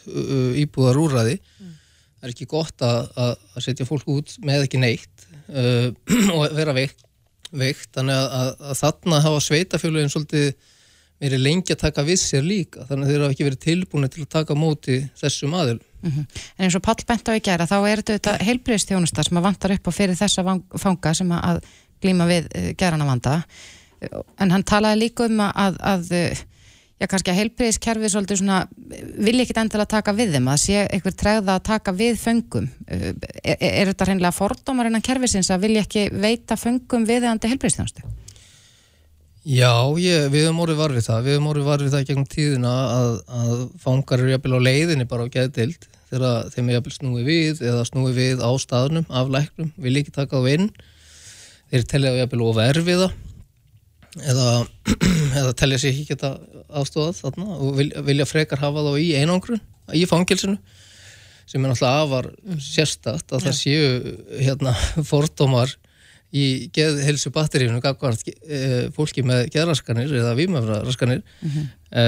íbúðar úrræði. Það er ekki gott að, að, setja fólk út með ekki neitt uh, og vera veikt, veikt. þannig að, að þarna hafa sveitafjölugin svolítið verið lengi að taka við sér líka þannig að þeir hafa ekki verið tilbúinu til að taka móti þessum aðil. En eins og Pall bent á í gera, þá er þetta heilbriðstjónusta sem að vantar upp á fyrir þessa fanga sem að glíma við gerana vanda. En hann talaði líka um að, að eh, já, kannski að heilbriðskerfið svolítið svona, vilja ekkit endilega taka við þeim, að sé eitthvað tregða að taka við föngum. Er, er, er þetta hreinlega fordómar innan kerfisins að vilja ekki veita föngum viðeigandi heilbriðstjónustu? Já, ég, við höfum orðið varfið það, við höfum orðið varfið það gegnum tíðina að, að fangar eru jafnvel á leiðinni bara á geðdild þegar þeim er jafnvel snúið við eða snúið við á staðnum af læknum, vil ekki taka þá inn, þeir telja jafnvel of erfiða eða, eða telja sér ekki geta aðstofað þarna og vilja, vilja frekar hafa þá í einangrun, í fangilsinu sem er náttúrulega afar sérstakt að það séu hérna fordómar í geðhelsu batteríunum gagvart e, fólki með geðraskanir eða vímöfraraskanir e,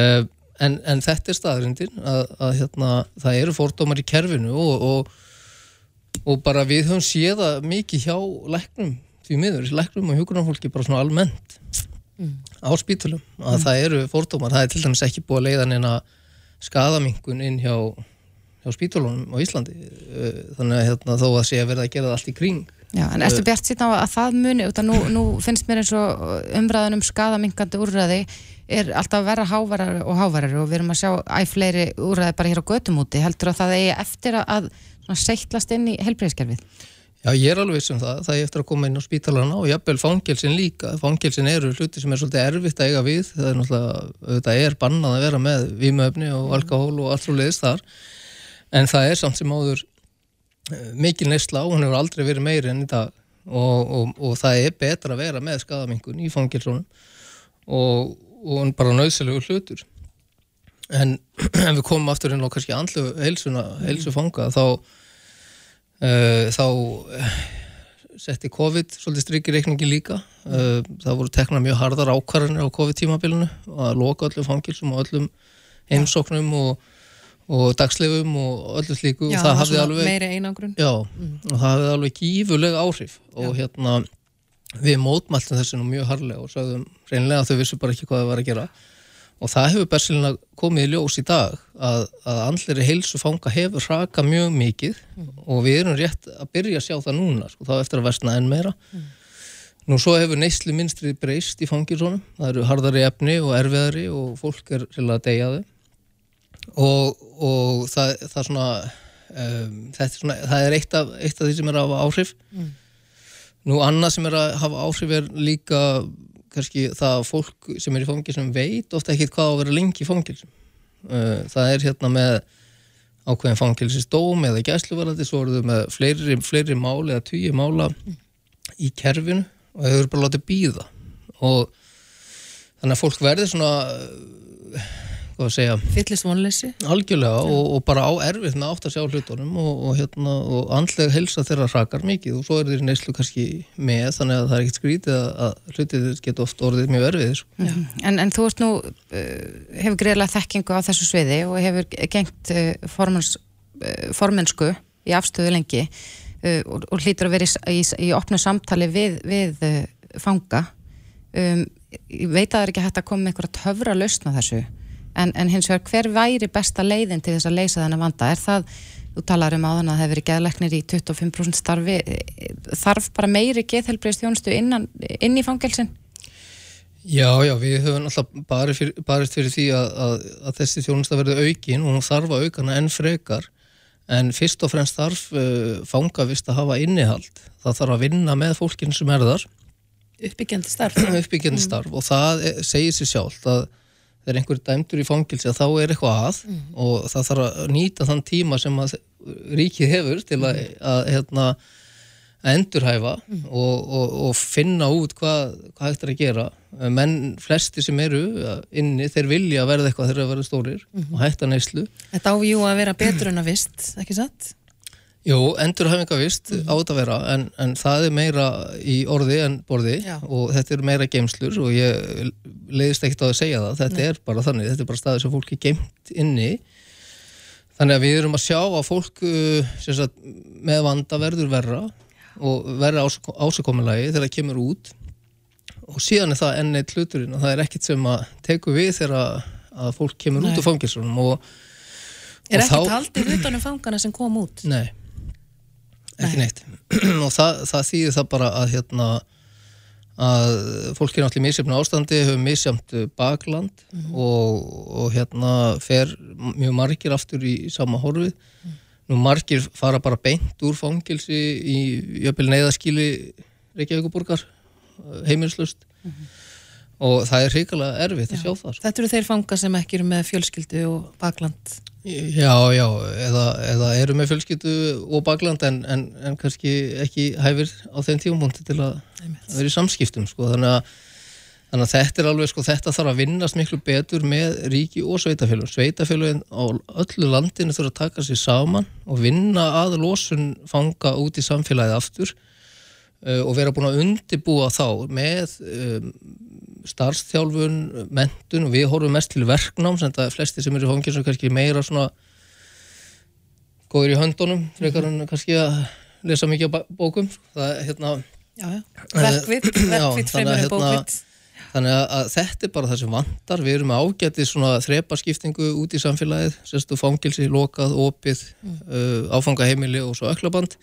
en, en þetta er staðrindin að, að hérna, það eru fordómar í kerfinu og, og, og bara við höfum séða mikið hjá læknum því miður, læknum og hjúgrunarfólki bara svona almennt á spítulum að það eru fordómar, það er til dæmis ekki búið að leiða neina skadamingun inn hjá, hjá spítulunum á Íslandi. E, þannig að hérna, þó að sé að verða að gera allt í kring Já, en ertu bjart síðan á að það muni, út að nú, nú finnst mér eins og umræðan um skadamingandi úrræði er alltaf að vera hávarar og hávarar og við erum að sjá æg fleiri úrræði bara hér á götum úti, heldur að það eigi eftir að, að seitlast inn í helbriðskerfið? Já, ég er alveg viss um það, það er eftir að koma inn á spítalana og jafnvel fangelsin líka, fangelsin eru hluti sem er svolítið erfitt að eiga við, það er náttúrulega, þetta er bannað að vera með vímöfni og alkohól og allt svo leiðist þar, en það er samt sem áður mikil neysla og hún hefur aldrei verið meiri enn í dag og, og, og það er betra að vera með skadamingun í fangilsónum og, og bara nöðselegur hlutur. En ef við komum aftur inn á kannski andlu heilsuna, heilsu fanga þá uh, þá uh, setti COVID svolítið strykir reikningi líka. Uh, það voru tekna mjög hardar ákvarðanir á COVID-tímabilinu að loka öllum fangilsum og öllum heimsóknum og og dagslefum og öllu slíku Já, og það var hafði svona alveg meiri einangrun. já, og það hafði alveg gífurlega áhrif og hérna við mótmæltum þessu nú mjög harlega og sagðum reynilega að þau vissu bara ekki hvað það var að gera. Og það hefur bersilega komið í ljós í dag að, að andleri heilsu fanga hefur raka mjög mikið og við erum rétt að byrja að sjá það núna sko, þá eftir að versna enn meira. Nú svo hefur neyslu minnstrið breyst í fangilsónum, það eru harðari efni og erfiðari og fólk er reynilega að deyja þau og, og það, það svona um, er svona, það er eitt af, eitt af því sem er að hafa áhrif. Nú annað sem er að hafa áhrif er líka kannski það að fólk sem er í fangilsum veit ofta ekkit hvað á að vera lengi í fangilsum uh, það er hérna með ákveðin fangilsistóm eða gæsluvarandi, svo eru þau með fleiri, fleiri máli eða tugi mála í kerfinu og þau eru bara látið býða og þannig að fólk verður svona hvað að segja Fyllist vonleysi. algjörlega og, og bara á erfitt með átt að sjá hlutunum og, og, hérna, og andlega helsa þeirra hrakar mikið og svo er þeir neyslu kannski með þannig að það er ekkert skrítið að, að hlutið geta oft orðið mjög erfið sko. En, en þú ert nú, uh, hefur greiðlega þekkingu á þessu sviði og hefur gengt uh, formans, uh, formensku í afstöðu lengi uh, og, og hlýtur að vera í, í, í opnu samtali við, við fanga. Um, ég veit að það er ekki hægt að koma með einhverja töfra lausna þessu en, en hins vegar hver væri besta leiðin til þess að leysa þennan vanda? Er það þú talar um áðan að það hefur verið geðleknir í 25% starfi þarf bara meiri geðhelbriðst þjónustu innan, inn í fangelsin? Já, já, við höfum alltaf barist fyrir, barist fyrir því að, að, að þessi þjónusta verði aukin og hún þarf að aukana enn frekar. En fyrst og fremst þarf uh, fangavist að hafa innihald. Það þarf að vinna með fólkinn sem er þar. Uppbyggjandi starf. Uppbyggjandi starf. Og það segir sér sjálf að þegar einhver dæmdur í fangilsi að þá er eitthvað að mm. og það þarf að nýta þann tíma sem að ríkið hefur til að, að, hérna, að endurhæfa mm. og, og, og finna út hvað, hvað hægt er að gera menn flesti sem eru inni þeir vilja verða eitthvað þegar þeir verða stórir mm. og hætta neyslu Þetta ávíu að vera betur en að vist, ekki satt? Jú, endurhæfingavist mm -hmm. átt að vera en, en það er meira í orði en borði Já. og þetta er meira geimslur og ég leiðist ekkert á að segja það þetta Nei. er bara þannig, þetta er bara staðið sem fólk er geimt inni þannig að við erum að sjá að fólk uh, sagt, með vanda verður verra og verða ásökominlagi þegar það kemur út og síðan er það enn eitt hluturinn og það er ekkert sem að teku við þegar að fólk kemur Nei. út úr fangisunum og Er ekkert haldið utanum fangana sem kom út? Nei ekki neitt og það, það þýðir það bara að hérna að fólk er náttúrulega í misjöfnu ástandi hefur misjöfnt bakland mm -hmm. og, og hérna fer mjög margir aftur í sama horfið mm -hmm. nú margir fara bara beint úr fangilsi í jöfnvel neyðaskíli Reykjavíkuborgar heimilslust mm -hmm. Og það er hrigalega erfitt Já. að sjá það sko. Þetta eru þeir fanga sem ekki eru með fjölskyldu og bakland Já, já, eða, eða eru með fjölskyttu og bakland en, en, en kannski ekki hæfir á þeim tífumpunkti til að vera í samskiptum sko. þannig, að, þannig að þetta er alveg sko, þetta þarf að vinnast miklu betur með ríki og sveitafélug sveitafélugin á öllu landinu þurfa að taka sér saman og vinna að losun fanga út í samfélagið aftur uh, og vera búin að undibúa þá með um, starfstjálfun, mentun og við horfum mest til verknám sem það er flesti sem eru í fangilsum kannski meira svona góður í höndunum frekar en kannski að lesa mikið bókum það er hérna verkvitt, verkvitt fremur en bókvitt Þannig að, að þetta er bara það sem vantar, við erum ágætið svona þrepaskiptingu út í samfélagið, sérstu fangilsi, lokað, opið, mm. uh, áfangaheimili og svo öklaband,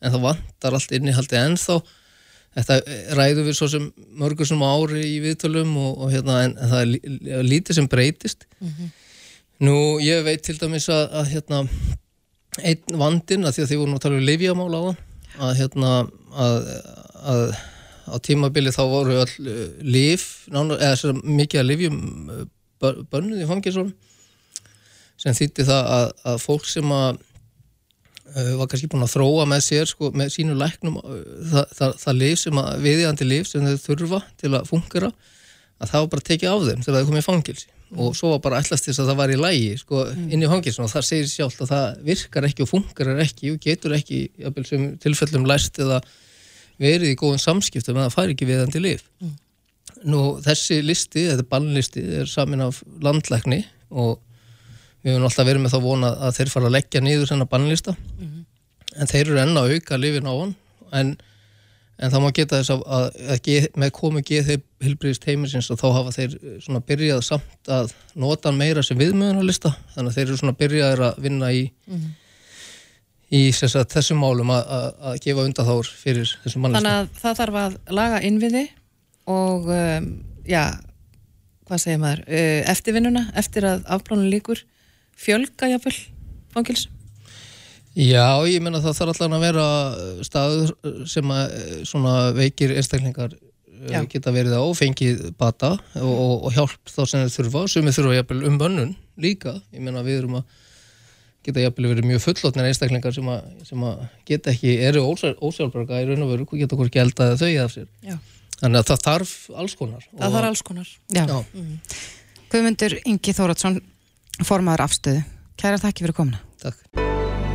en það vantar allt innihaldið ennþá þetta ræður við svo sem mörgur sem ári í viðtölum og, og hérna en, það er lítið sem breytist mm -hmm. nú ég veit til dæmis að, að hérna einn vandin að því að þið voru nú að tala um livjamála á að hérna að, að á tímabili þá voru all uh, liv, eða svo mikið að livjum uh, bönnuð í fanginsvon sem þýtti það að, að fólk sem að Eh, var kannski búin að þróa með sér sko, með sínu læknum eh, það, það, það lif sem að, viðjandi lif sem þau þurfa til að fungera að það var bara tekið af þeim til að þau komið í fangilsi og svo var bara allast þess að það var í lægi sko, mm. inn í fangilsinu og það segir sjálf að það virkar ekki og fungerar ekki og getur ekki sem tilfellum læst eða verið í góðum samskiptum en það fær ekki viðjandi lif mm. Nú þessi listi, þetta bannlisti er samin af landlækni og við höfum alltaf verið með þá vona að þeir fara að leggja niður þennan bannlista mm -hmm. en þeir eru enna að auka lifin á hann en, en það má geta þess að, að, að með komu geð heilbriðist heiminsins og þá hafa þeir svona byrjað samt að nota meira sem viðmjöðunarlista þannig að þeir eru svona byrjaðir að vinna í mm -hmm. í sagt, þessum málum að, gefa undaþár fyrir þessum mannlista. Þannig að það þarf að laga innviði og um, já, hvað segir maður, uh, eftirvinnuna eftir að afplánun líkur fjölga jáfnvel fangils? Já, ég menna það þarf alltaf að vera staður sem að svona veikir einstaklingar eh, Já. geta verið á, fengið bata og, og, og hjálp þá sem þeir þurfa sem þeir þurfa jafnvel um bönnun líka ég menna við erum að geta jafnvel verið mjög fullotnir einstaklingar sem að, sem að geta ekki, eru ósjálfberga í raun og veru, geta hvort geldaði þau af sér Já. þannig að það þarf alls konar Það þarf alls konar Já. Mm. Guðmundur Ingi Þóratsson formaður afstöðu. Kæra þakki fyrir komuna. Takk.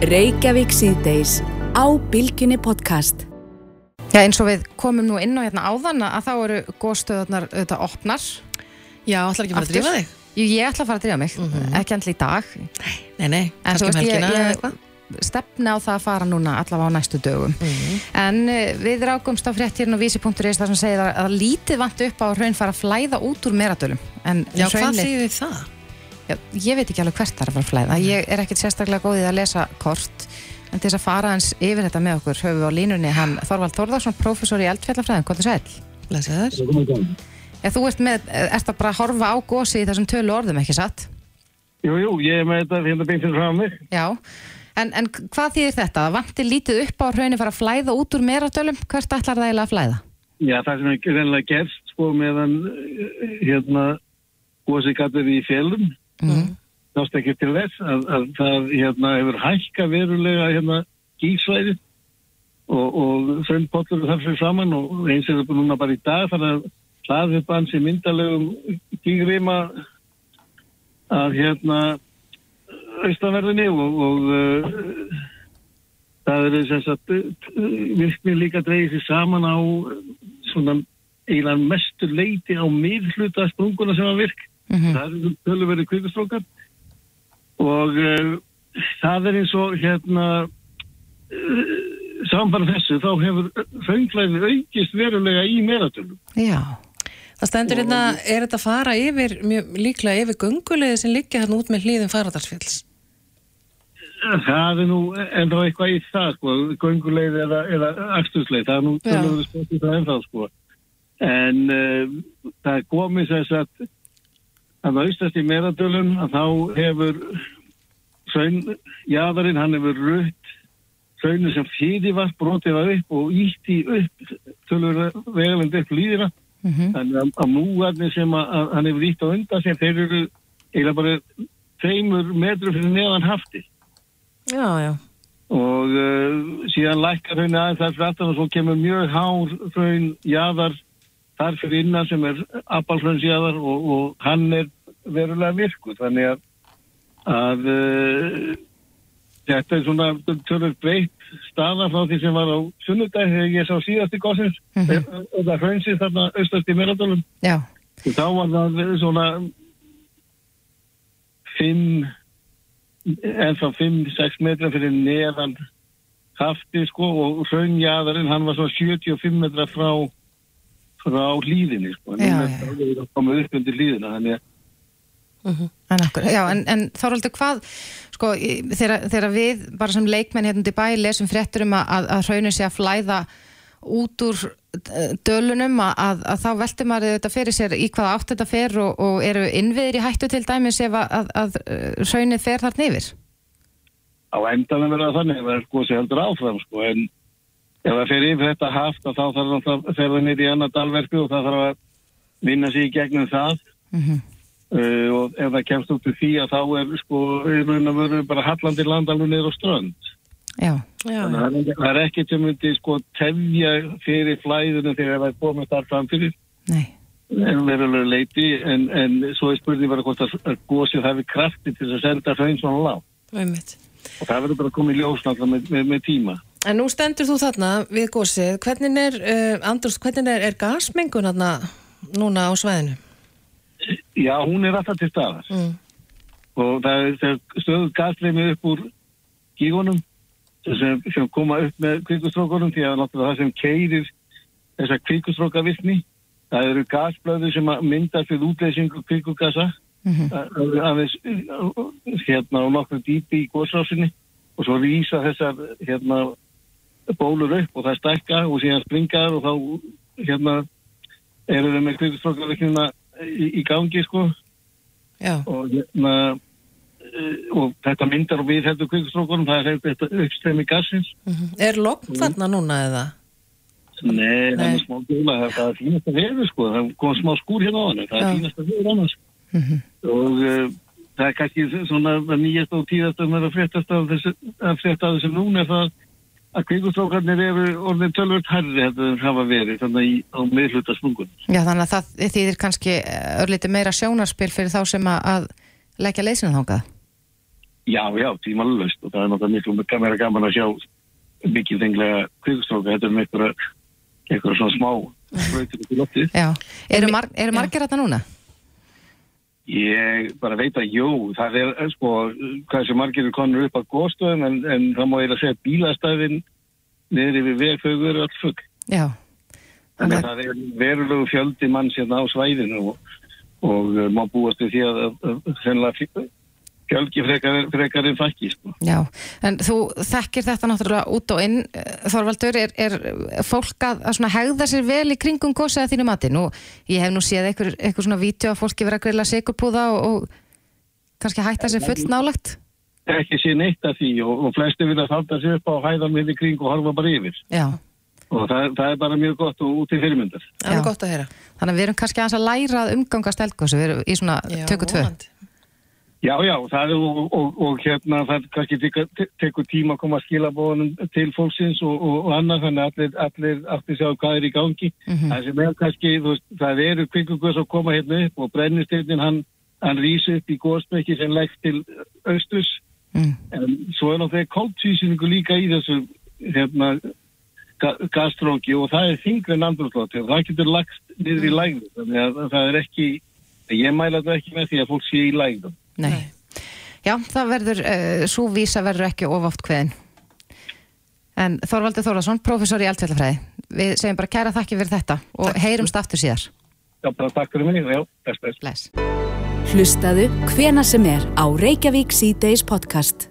Reykjavík síðdeis á Bilginni podcast. Já eins og við komum nú inn á hérna áðan að þá eru góðstöðunar auðvitað opnar. Já, ætlar ekki að fara að drífa þig? Jú, ég ætla að fara að drífa mig, mm -hmm. ekki endli í dag. Nei, nei, kannski um helgina eða eitthvað stefna á það að fara núna allavega á næstu dögum mm -hmm. en uh, við rákumst á fréttirinn og vísi.is þar sem segir að, að lítið vant upp á raun fara að flæða út úr meradölum Já, hvað þýðir það? Já, ég veit ekki alveg hvert það er að fara að flæða. Ég er ekkit sérstaklega góðið að lesa kort, en til þess að fara hans yfir þetta með okkur höfum við á línunni hann Þorvald Þórðarsson, prófessor í eldfjallafræðin, hvað þú sæl? Blessaður. Já, þú ert með, ert að bara horfa á gósi í þessum tölu orðum, ekki satt? Jú, jú, ég er með þetta hérna beint fyrir frá mig. Já, en, en hvað þýðir þetta? Vantir lítið upp á að hraunin fara að flæða út úr meratölum? Hvert það það sem er eh, Mm. nást ekki til þess að, að það hérna hefur hækka verulega hérna gísvæði og, og fröndpollur þar fyrir saman og eins er það núna bara í dag þannig að hlaðið upp ansi myndalegum gígrima að hérna austanverðinni og, og uh, það er þess að virkni líka dreigir sér saman á svona eiginlega mestur leiti á miðhluta sprunguna sem að virk Mhm. það eru tölverið kvikustrókar og uh, það er eins og hérna uh, samfara þessu þá hefur fönglæði aukist verulega í meðatölum Já, Það stendur hérna, er þetta að fara yfir, mjög líklega yfir göngulegði sem liggja hérna út með hlýðin Faradalsfjalls? það er nú ennþá eitthvað í það sko, gönguleið eða, eða axtursleið, það er nú tölverið spotið það ennþá sko en uh, það er komið þess að að austast í meðatölum að þá hefur jaðarinn hann hefur rutt hraunir sem fyrir var brotið var upp og ítti upp tölverið vegalend upp líðina Mhm. þannig að, að múarnir sem að, að hann hefur ítt á undan sér þeir eru eiginlega bara tveimur metru fyrir neðan hafti Já, já. og uh, síðan lækkar hraunni aðeins þar fyrir aftan og svo kemur mjög hár hraun jaðar þar fyrir innan sem er appalhrauns jaðar og, og hann er verulega virkur þannig að, að uh, þetta er svona tölur breytt staða frá því sem var á sunnudag þegar ég sá síðast í góðsins Mhm. og það hraunsist þarna austast í meðaldalum já, og þá var það svona fimm ennþá 5-6 metra fyrir neðan hafti sko og hraunjaðarinn hann var svona 75 metra frá frá hlýðinni sko Núna já. er það komið upp undir hlýðina þannig að en akkur, já, en, en Þorvaldur, hvað, sko, þegar, við bara sem leikmenn hérna til bæ lesum fréttur um að, að, að hraunin sé að flæða út úr eh, dölunum að, að, að þá veltir maður þetta fyrir sér í hvaða átt þetta fer og, og eru innviðir í hættu til dæmis ef að, að, að eh, hraunið fer þarna yfir? á endanum verða það þannig að það er sko sem heldur áfram sko en ef það fer yfir þetta haft að þá þarf það að fer það nýtt í annað dalverku og það þarf að vinna sig í gegnum það. Mm uh, og ef það kemst út til því að þá er sko í raun og veru bara hallandi landalur niður á strönd. Já, Já, það er- er ekkert sem myndi sko tefja fyrir flæðinu þegar það er komið þar fram fyrir. Nei, en verulega leiti en, en svo er spurning bara hvort að gósið hafi krafti til að senda hraun svona lág og það verður bara komið ljósnalla með, með, með tíma. En nú stendur þú þarna við gósið, hvernig er, uh, Andrús, hvernig er, er gasmengun þarna núna á svæðinu? Já, hún er alltaf til staðar Mm. og það er stöðu gasleimi upp úr gígunum sem, sem koma upp með kvikustrókunum því að það sem keirir þessa kvikustrókavirkni það eru gasblöður sem að mynda fyrir útleysingu kvikugasa Mhm. aðeins uh, hérna á nokkru dýpi í gósrásinni og svo rýsa þessar hérna bólur upp og það stækka og síðan springar og þá hérna eru þau með kvikustrókavirknina í, í gangi sko Já, og hérna uh, og þetta myndar og við heldur kvikustrókunum það er þetta uppstremi gassins mm er logn þarna núna eða? Nei, það Nei. er smá gula það það er fínast að veður sko það kom smá skúr hérna á hann það er Já. fínast að veður annars Mhm. og uh, það er kannski svona það nýjast og tíðast að maður að fréttast af þessu núna er það að kvikustrókarnir eru orðin tölvöld herri þetta þeir hafa verið þannig í, á miðhluta sprungun já, þannig að það þýðir kannski örlítið meira sjónarspil fyrir þá sem að, leggja leysinu þángað. Já, já, tímalust og það er náttúrulega miklu meira gaman að sjá mikið þenglega kvikustróka þetta er með einhverja svona smá sprautir upp í loftið. Já, eru, mar, eru margir þarna núna? Ég bara veit að jú, það er eh, sko, hvað sem margir er konur upp á góðstöðum en, en það má segja að bílastæðin niður yfir vegfögur er allt fugg. Já, Þannig að það er verulegu fjöldi mann sérna á svæðinu og, og uh, má búast við því að, sennilega fjölgi frekar, frekar en fækki sko. Já, en þú þekkir þetta náttúrulega út og inn eh, Þorvaldur, er, er fólk að, að hegða sér vel í kringum að þínu mati? Nú, ég hef nú séð eitthvað, eitthvað svona vídeo að fólki vera að grilla sigurpúða og, og kannski hætta sér fullt nálagt ekki sé neitt af því og, og flesti vilja þálta sér upp á hæðan með í kring og horfa bara yfir Já, og það, það er bara mjög gott og út í fyrirmyndar Það er gott að heyra. þannig að við erum kannski aðeins að læra að umgangast eldgósi, við erum í svona tökku tvö vonandi. Já, já, það er og, og, og hérna það kannski tekur, tíma að koma að skila bóðunum til fólksins og, og, og annað þannig að allir, allir aftur sjá hvað er í gangi. Það sem er kannski, veist, það eru kvikugöðs að koma hérna upp og brennisteytin hann, hann rýsi upp í góðsmekki sem leggt til austurs mm. en svo er náttúrulega kóltsýsingu líka í þessu hérna ga gastróki og það er þingri en andrúrslóti og það getur lagst niður í lægðu þannig að það er ekki, ég mæla þetta ekki með því að fólk sé í lægðum. Nei. Já, það verður, uh, svo vísa verður ekki ofaft kveðin. En Þorvaldur Þórðarsson, professor í eldfjallafræði, við segjum bara kæra þakki fyrir þetta og heyrumst aftur síðar. Já, bara takk fyrir mig, já, best, best. Bless. Hlustaðu hvena sem er á Reykjavík C-Days podcast.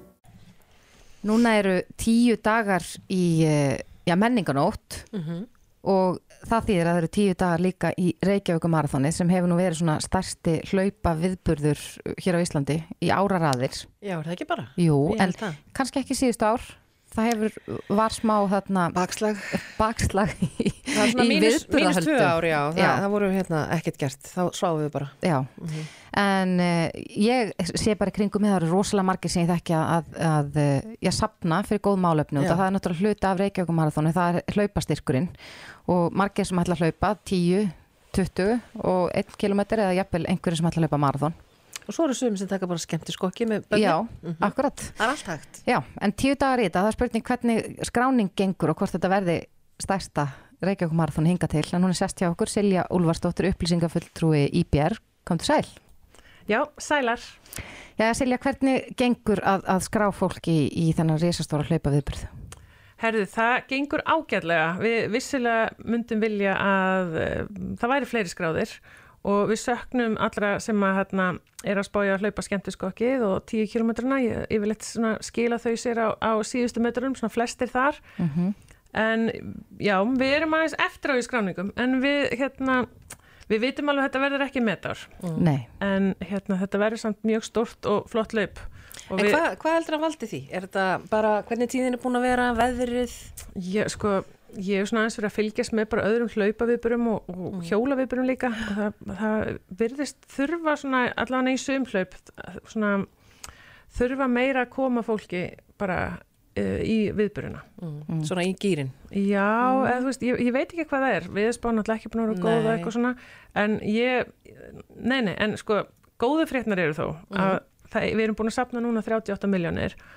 Núna eru tíu dagar í uh, já, menninganótt og það þýðir að það eru tíu dagar líka í Reykjavík marathoni sem hefur nú verið svona stærsti hlaupa viðburður hér á Íslandi í áraraðir. Já, er það ekki bara? Jú, en það. kannski ekki síðustu ár. Það hefur, var smá þarna Bakslag. bakslag í, í mínus, tvö viðburðarhöldum. ár, já. Það, það voru hérna ekkert gert. Þá sváum við bara. Já, en uh, ég sé bara kringum mig, það eru rosalega margir sem ég þekki að, að uh, ég sapna fyrir góð málefni og það er náttúrulega hluti af Reykjavík marathoni, það er hlaupastyrkurinn og margir sem ætla að hlaupa 10, 20 og 1 kilometr eða jafnvel einhverjum sem ætla að hlaupa marathon. Og svo eru sumir sem taka bara skemmti skokki með bönni. Já, akkurat. Það er allt hægt. Já, en tíu dagar í þetta, það er spurning hvernig skráning gengur og hvort þetta verði stærsta Reykjavík marathon hinga til, en hún er sest hjá okkur, Silja Úlfarsdóttir, upplýsingafulltrúi IBR, kom til sæl. Já, sælar. Já, Silja, hvernig gengur að, að skrá fólki í, í þennan risastóra hlaupa viðbyrð? Herðu, það gengur ágætlega. Við vissilega myndum vilja að uh, það væri fleiri skráðir og við söknum allra sem að hérna, er að spája að hlaupa skemmtiskokkið og 10 kilometruna, ég, ég vil eitthvað skila þau sér á, á síðustu metrum, svona flestir þar. En já, við erum aðeins eftir á í skráningum, en við, hérna, við vitum alveg að þetta verður ekki metar. Nei. En hérna, þetta verður samt mjög stort og flott hlaup. Og En við- hvað hva heldur að valdi því? Er þetta bara hvernig tíðin er búin að vera, veðrið? Ég, sko, ég hef svona aðeins verið að fylgjast með bara öðrum hlaupaviðburum og, og mm. hjólaviðburum líka og það, það virðist þurfa svona allavega í sumhlaup svona þurfa meira að koma fólki bara uh, í viðburuna. Mm. Svona í gýrin. Já, eða þú veist, ég, ég veit ekki hvað það er við spáum náttúrulega ekki búin að vera góð og Nei. eitthvað svona en ég, nei, nei, en sko góðu fréttnar eru þó að það, við erum búin að sapna núna 38 miljónir og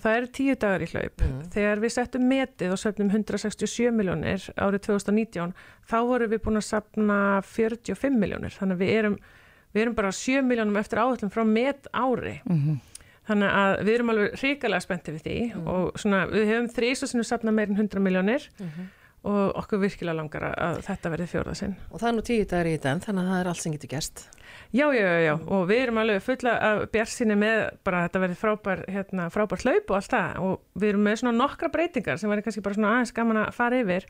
það eru tíu dagar í hlaup. Þegar við settum metið og söfnum 167 miljónir árið 2019 þá vorum við búin að sapna 45 miljónir þannig að við erum, við erum bara 7 miljónum eftir áhullum frá met ári. Þannig að við erum alveg hrikalega spenntið við því og svona, við hefum þrís og sinnum sapnað meir en 100 miljónir og okkur virkilega langar að- þetta verði fjórða sinn. Og það er nú tíu dagar í þetta en þannig að það er allt sem getur gerst. Já, já, já, já, og við erum alveg fulla af bjarsinni með bara að þetta verði frábær, hérna, frábær hlaup og allt það. Og við erum með svona nokkra breytingar sem verður kannski bara svona aðeins gaman að fara yfir.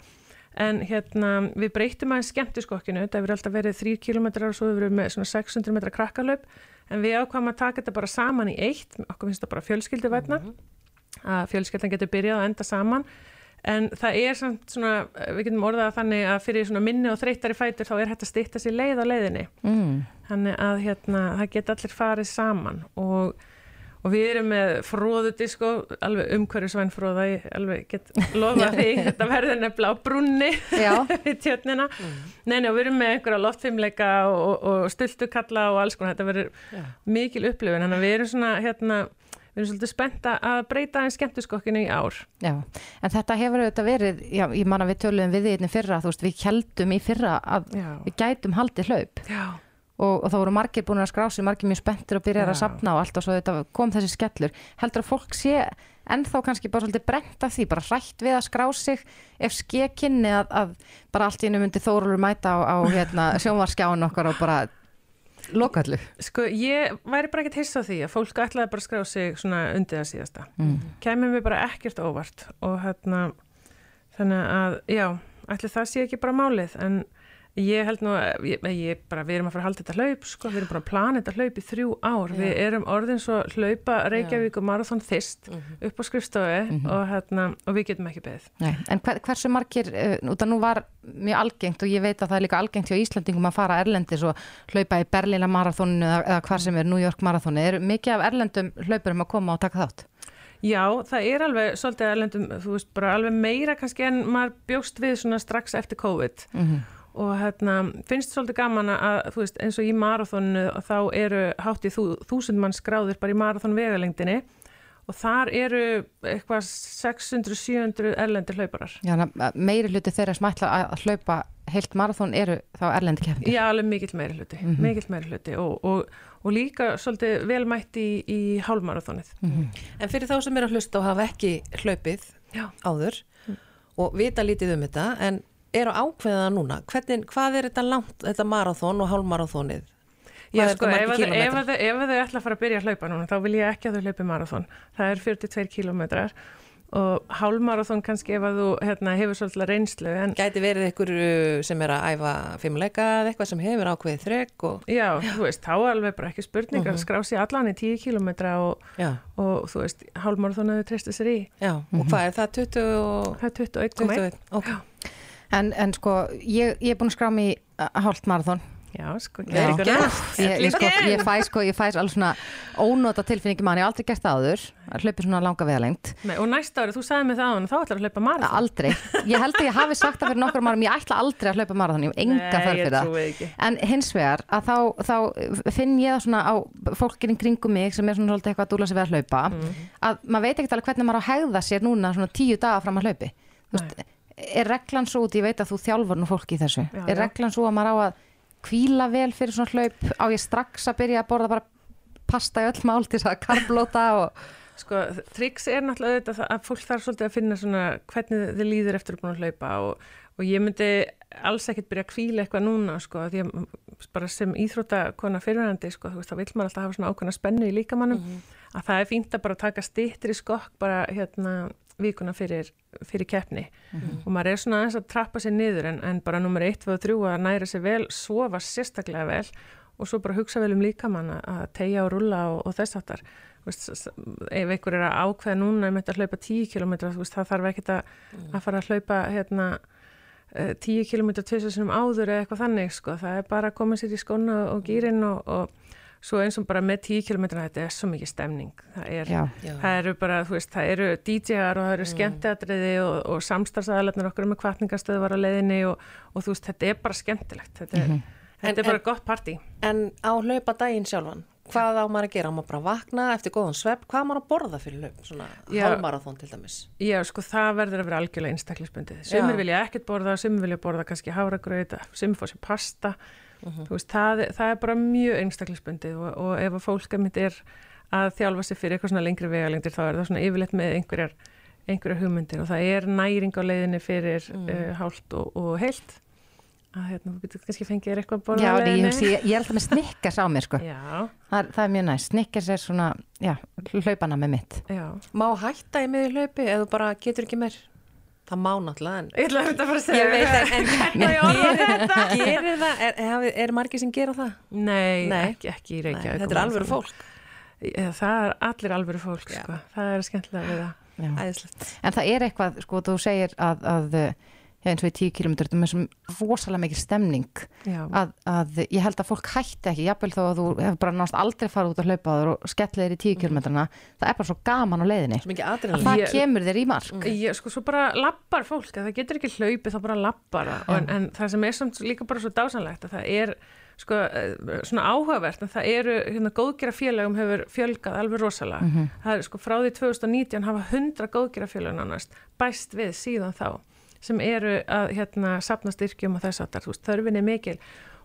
En hérna við breytum aðeins skemmtiskokkinu, þetta hefur alltaf verið 3 km og svo við með svona 600 metra krakkalaup en við ákvæmum að taka þetta bara saman í eitt, okkur finnst það bara fjölskyldu en það er samt svona, við getum orðað þannig að fyrir svona minni og þreytari fætur þá er hægt að stýtta sér leið á leiðinni. Mm. þannig að hérna, það geta allir farið saman. Og, og við erum með fróðudisko, alveg umhverjusvæn fróða, ég alveg get lofa því, þetta verður nefnilega á brunni Já. í tjötnina nei, nei, og við erum með einhverja loftfimleika og, og, og stultukalla og alls konar, þetta verður mikil upplifun, þannig að við erum svona hérna, við erum svolítið spenta að breyta einn skemmtuskokkinu í ár Já, en þetta hefur auðvitað verið, já, ég man að við töluðum við því einnig fyrra, þú veist, við heldum í fyrra að Já. við gætum haldið hlaup Já. og, og það voru margir búin að skrási, margir mjög spenntir og byrjar að sapna og allt og svo þetta kom þessi skellur. Heldur að fólk sé ennþá kannski bara svolítið brent af því, bara hrætt við að skrá sig ef skekinni að, að bara allt í einu myndi Þórólur mæta á, á hérna, sjónvarskjáin okkar og bara lokallu Sko, ég væri bara ekkert hissa því að fólk ætlaði bara að skrá sig svona undir það síðasta. Mm. Kæmum við bara ekkert óvart og hérna, þannig að, já, ætli það sé ekki bara málið, en ég held nú, að- ég, ég bara, við erum að fara að halda þetta hlaup, sko, við erum bara að plana þetta hlaup í þrjú ár, við erum orðin svo hlaupa Reykjavík og Marathon þist upp á skrifstofu og hérna, og við getum ekki beðið. Nei, en hver, hversu margir, uh, út að nú var mjög algengt og ég veit að það er líka algengt hjá Íslandingum að fara erlendis og hlaupa í Berlína marathóninu eða, eða hvar sem er New York marathónu. Er mikið af erlendum hlaupurum að koma og taka þátt? Já, það er alveg svolítið erlendum, þú veist, bara alveg meira kannski en maður bjóst við svona strax eftir COVID. Og hérna finnst svolítið gaman að, þú veist, eins og í marathonu þá eru hátt í þú, þúsund mann skráðir bara í marathon vegalengdinni og þar eru eitthvað 600-700 erlendir hlauparar. Já, meiri hluti þeirra sem ætla að hlaupa heilt marathón eru þá erlendi kefnir. Já, alveg mikill meiri hluti, mikill meiri hluti og, og, og líka svolítið velmætt í, í hálfmarathonið. En fyrir þá sem er að hlusta og hafa ekki hlaupið Já. áður og vita lítið um þetta en eru ákveða núna, hvernig, hvað er þetta langt, þetta marathón og hálfmarathónið? Já, er sko, ef, þau- ætla að fara að byrja að hlaupa núna, þá vil ég ekki að þau hlaupi marathón. Það er 42 kílómetrar og hálfmarathón kannski ef að þú hérna, hefur svolítið reynslu. En, Gæti verið ykkur uh, sem er að æfa fimmleika eða eitthvað sem hefur ákveðið þrek og já, þú veist, þá er alveg bara ekki spurning að skrá sér allan í 10 kílómetra og, og þú veist, hálfmarathón að þau treysta sér í. já, og hvað er það 20 og Það er 21,1. 21? Ok, En, en sko, ég, ég er búin að skrá mig í uh, hálft marathón. Já, sko, Já. Ég, ég, sko, ég fæ sko, ég fæ alveg svona ónota tilfinningi mann, ég hef aldrei gert það áður, að hlaupi svona langa veðalengt. Nei, og næsta ári, þú sagði mig það á hann, þá ætlar að hlaupa marathón. Aldrei. Ég held að ég hafi sagt það fyrir nokkur árum, ég ætla aldrei að hlaupa marathón, ég hef enga þörf fyrir það. En hins vegar að þá, þá finn ég það svona á fólkinn kringum mig sem er svona svolítið eitthvað að dúla sig við að hlaupa Mhm. að maður veit ekkert alveg hvernig maður á að hegða sér núna svona tíu daga fram að hlaupi. Er reglan svo út, ég veit að þú þjálfur nú fólki í þessu, Já, er reglan svo að maður á að kvíla vel fyrir svona hlaup, á ég strax að byrja að borða bara pasta í öll mál til þess að karblóta og Sko, triks er náttúrulega þetta að fólk þarf svolítið að finna svona hvernig þið líður eftir að búin að hlaupa og, og ég myndi alls ekkert byrja að kvíla eitthvað núna, sko, því að bara sem íþróttakona fyrirhandi, sko, þú veist, þá vill maður alltaf hafa svona ákveðna spennu í líkamannum, að það er fínt að bara taka stýttri skokk bara hérna vikuna fyrir, fyrir keppni. Og maður er svona aðeins að trappa sér niður en, en bara nummer 1, 2 og 3 að næra sér vel, sofa sérstaklega vel og svo bara hugsa vel um líkamann að- tegja og rulla og, og þess aftar ef einhver er að ákveða núna um þetta að hlaupa 10 km veist, það þarf ekkert að, að fara að hlaupa hérna, eh, 10 km tvisar sinum áður eða eitthvað þannig sko. það er bara að koma sér í skóna og gýrin og, og svo eins og bara með 10 km þetta er svo mikið stemning það, er, það eru bara, þú veist, það eru DJ-ar og það eru skemmtiatriði og, og samstarfsaðalarnir okkur með kvartningastöðu var á leiðinni og, og þú veist, þetta er bara skemmtilegt þetta er, þetta En- er bara en- gott partí En á hlaupa daginn sjálfan, hvað á maður að gera? Á maður bara að vakna eftir góðan svepp? Hvað á maður að borða fyrir hlaup? Svona Já. hálfmarathón til dæmis. Já, sko, það verður að vera algjörlega einstaklisbundið. Sumir Já. vilja ekkert borða, sumir vilja borða kannski háragrauð, sumir fór sér pasta. Þú veist, það, það er bara mjög einstaklisbundið og, og ef að fólk mitt er að þjálfa sig fyrir eitthvað svona lengri vegalengdir þá er það svona yfirleitt með einhverjar, einhverjar hugmyndir og það er næring á leiðinni fyrir mm. hálft og, og heilt. Að hérna, þú getur kannski fengið þér eitthvað að borða Já, á ég, leiðinni. hugsi, ég, ég er alltaf með snikkers á mér sko. Já, það, það er mjög næst, snikkers er svona já, hlaupana með mitt já. Má hætta í miður hlaupi eða bara getur ekki meir? Það má náttúrulega en... Ég ætla að bara að segja. Ég veit en, en Hvernig ég gerir, gerir það, er, er, er margir sem gera það? Nei, Nei. Ekki, ekki í Nei, Reykjavík. þetta er alvöru fólk. Það er allir alvöru fólk, sko. Það er skemmtilega við það. Já. Æðislegt. En það er eitthvað, sko, þú segir að, að eins og í tíu kilómetrar, þetta er með svona rosalega mikil stemning Já. að, að ég held að fólk hætti ekki, jafnvel þó að þú hefur bara nást aldrei farið út að hlaupa þér og skellið þér í tíu kilómetrana, það er bara svo gaman á leiðinni. Mikið það Ég- kemur þér í mark. Ég, sko, svo bara lappar fólk, að það getur ekki hlaupið, þá bara lappar það. En, en það sem er samt líka bara svo dásanlegt að það er, sko, eh, svona áhugavert, en það eru, hérna, góðgera félagum hefur fjölgað alveg rosalega. Það er, sko, frá því 2019 hafa 100 góðgera félagum nánast bæst við síðan þá sem eru að, hérna, sapna styrkjum og þess að það, þú veist, þörfin er mikil.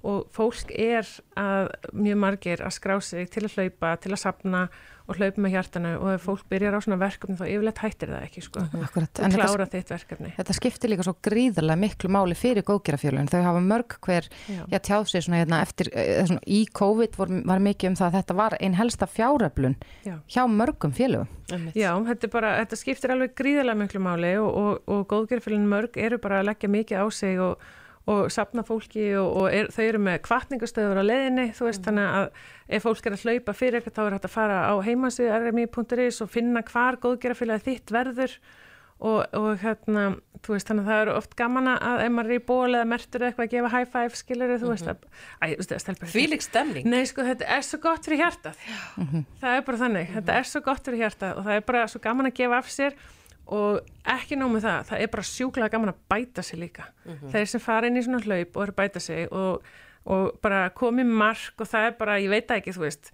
Og fólk er að mjög margir að skrá sig til að hlaupa, til að sapna og hlaupa með hjartanu og ef fólk byrjar á svona verkefni þá yfirleitt hættir það ekki sko. Akkurat, og klára þitt verkefni Þetta skiptir líka svo gríðarlega miklu máli fyrir góðgerafjölun. Þau hafa mörg hver Já. já, tjáð sér svona hérna eftir, eh, svona, í COVID var, var mikið um það að þetta var einn helsta fjáröflun Já. hjá mörgum félögum. Já, þetta, er bara, þetta skiptir alveg gríðarlega miklu máli og, og, og góðgerðfélagin mörg eru bara að leggja mikið á sig og, og sapna fólki og, og er, þau eru með kvartningastöður á leiðinni, þú veist, þannig að ef fólk er að hlaupa fyrir eitthvað þá er hægt að fara á heimasið rmi.is og finna hvar góðgerðfélagi þitt verður og, og hérna, þú veist, þannig að það eru oft gaman að ef maður er í ból eða mertur eða eitthvað að gefa high five, skilur þú veist, að, veist, það stelpur Þvílík stemning. Nei, sko, þetta er svo gott fyrir hjartað. Það er bara þannig. Þetta er svo gott fyrir hjartað og það er bara svo gaman að gefa af sér og ekki nóg með það. Það er bara sjúklega gaman að bæta sig líka. Þeir sem fara inn í svona hlaup og eru bæta sig og, og bara komið mark og það er bara, ég veit ekki, þú veist,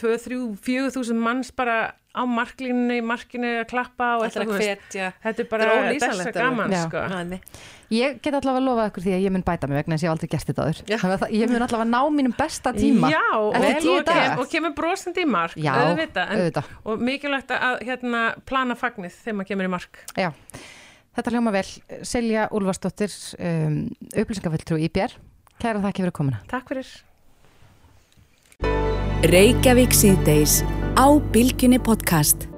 2, 3, 4 þúsund manns bara á marklínunni, í markinu að klappa og Ætlar að þú veist. hvetja. Þetta er bara er þessa alveg. gaman, Já. sko. Næmi. Ég get allavega að lofa ykkur því að ég mun bæta mig vegna þess að ég hef aldrei gert þetta aður. Þannig að Ég mun allavega ná mínum besta tíma Já, og, kem, og kemur brosandi í mark Já, auðvitað, en, auðvitað. og mikilvægt að hérna, plana fagnið þegar maður kemur í mark Já, þetta hljóma vel. Silja Úlfarsdóttir, um, upplýsingafulltrú í BR. Kæra þakki fyrir komuna. Takk fyrir Reykjavík síðdeis á Bilginni podcast.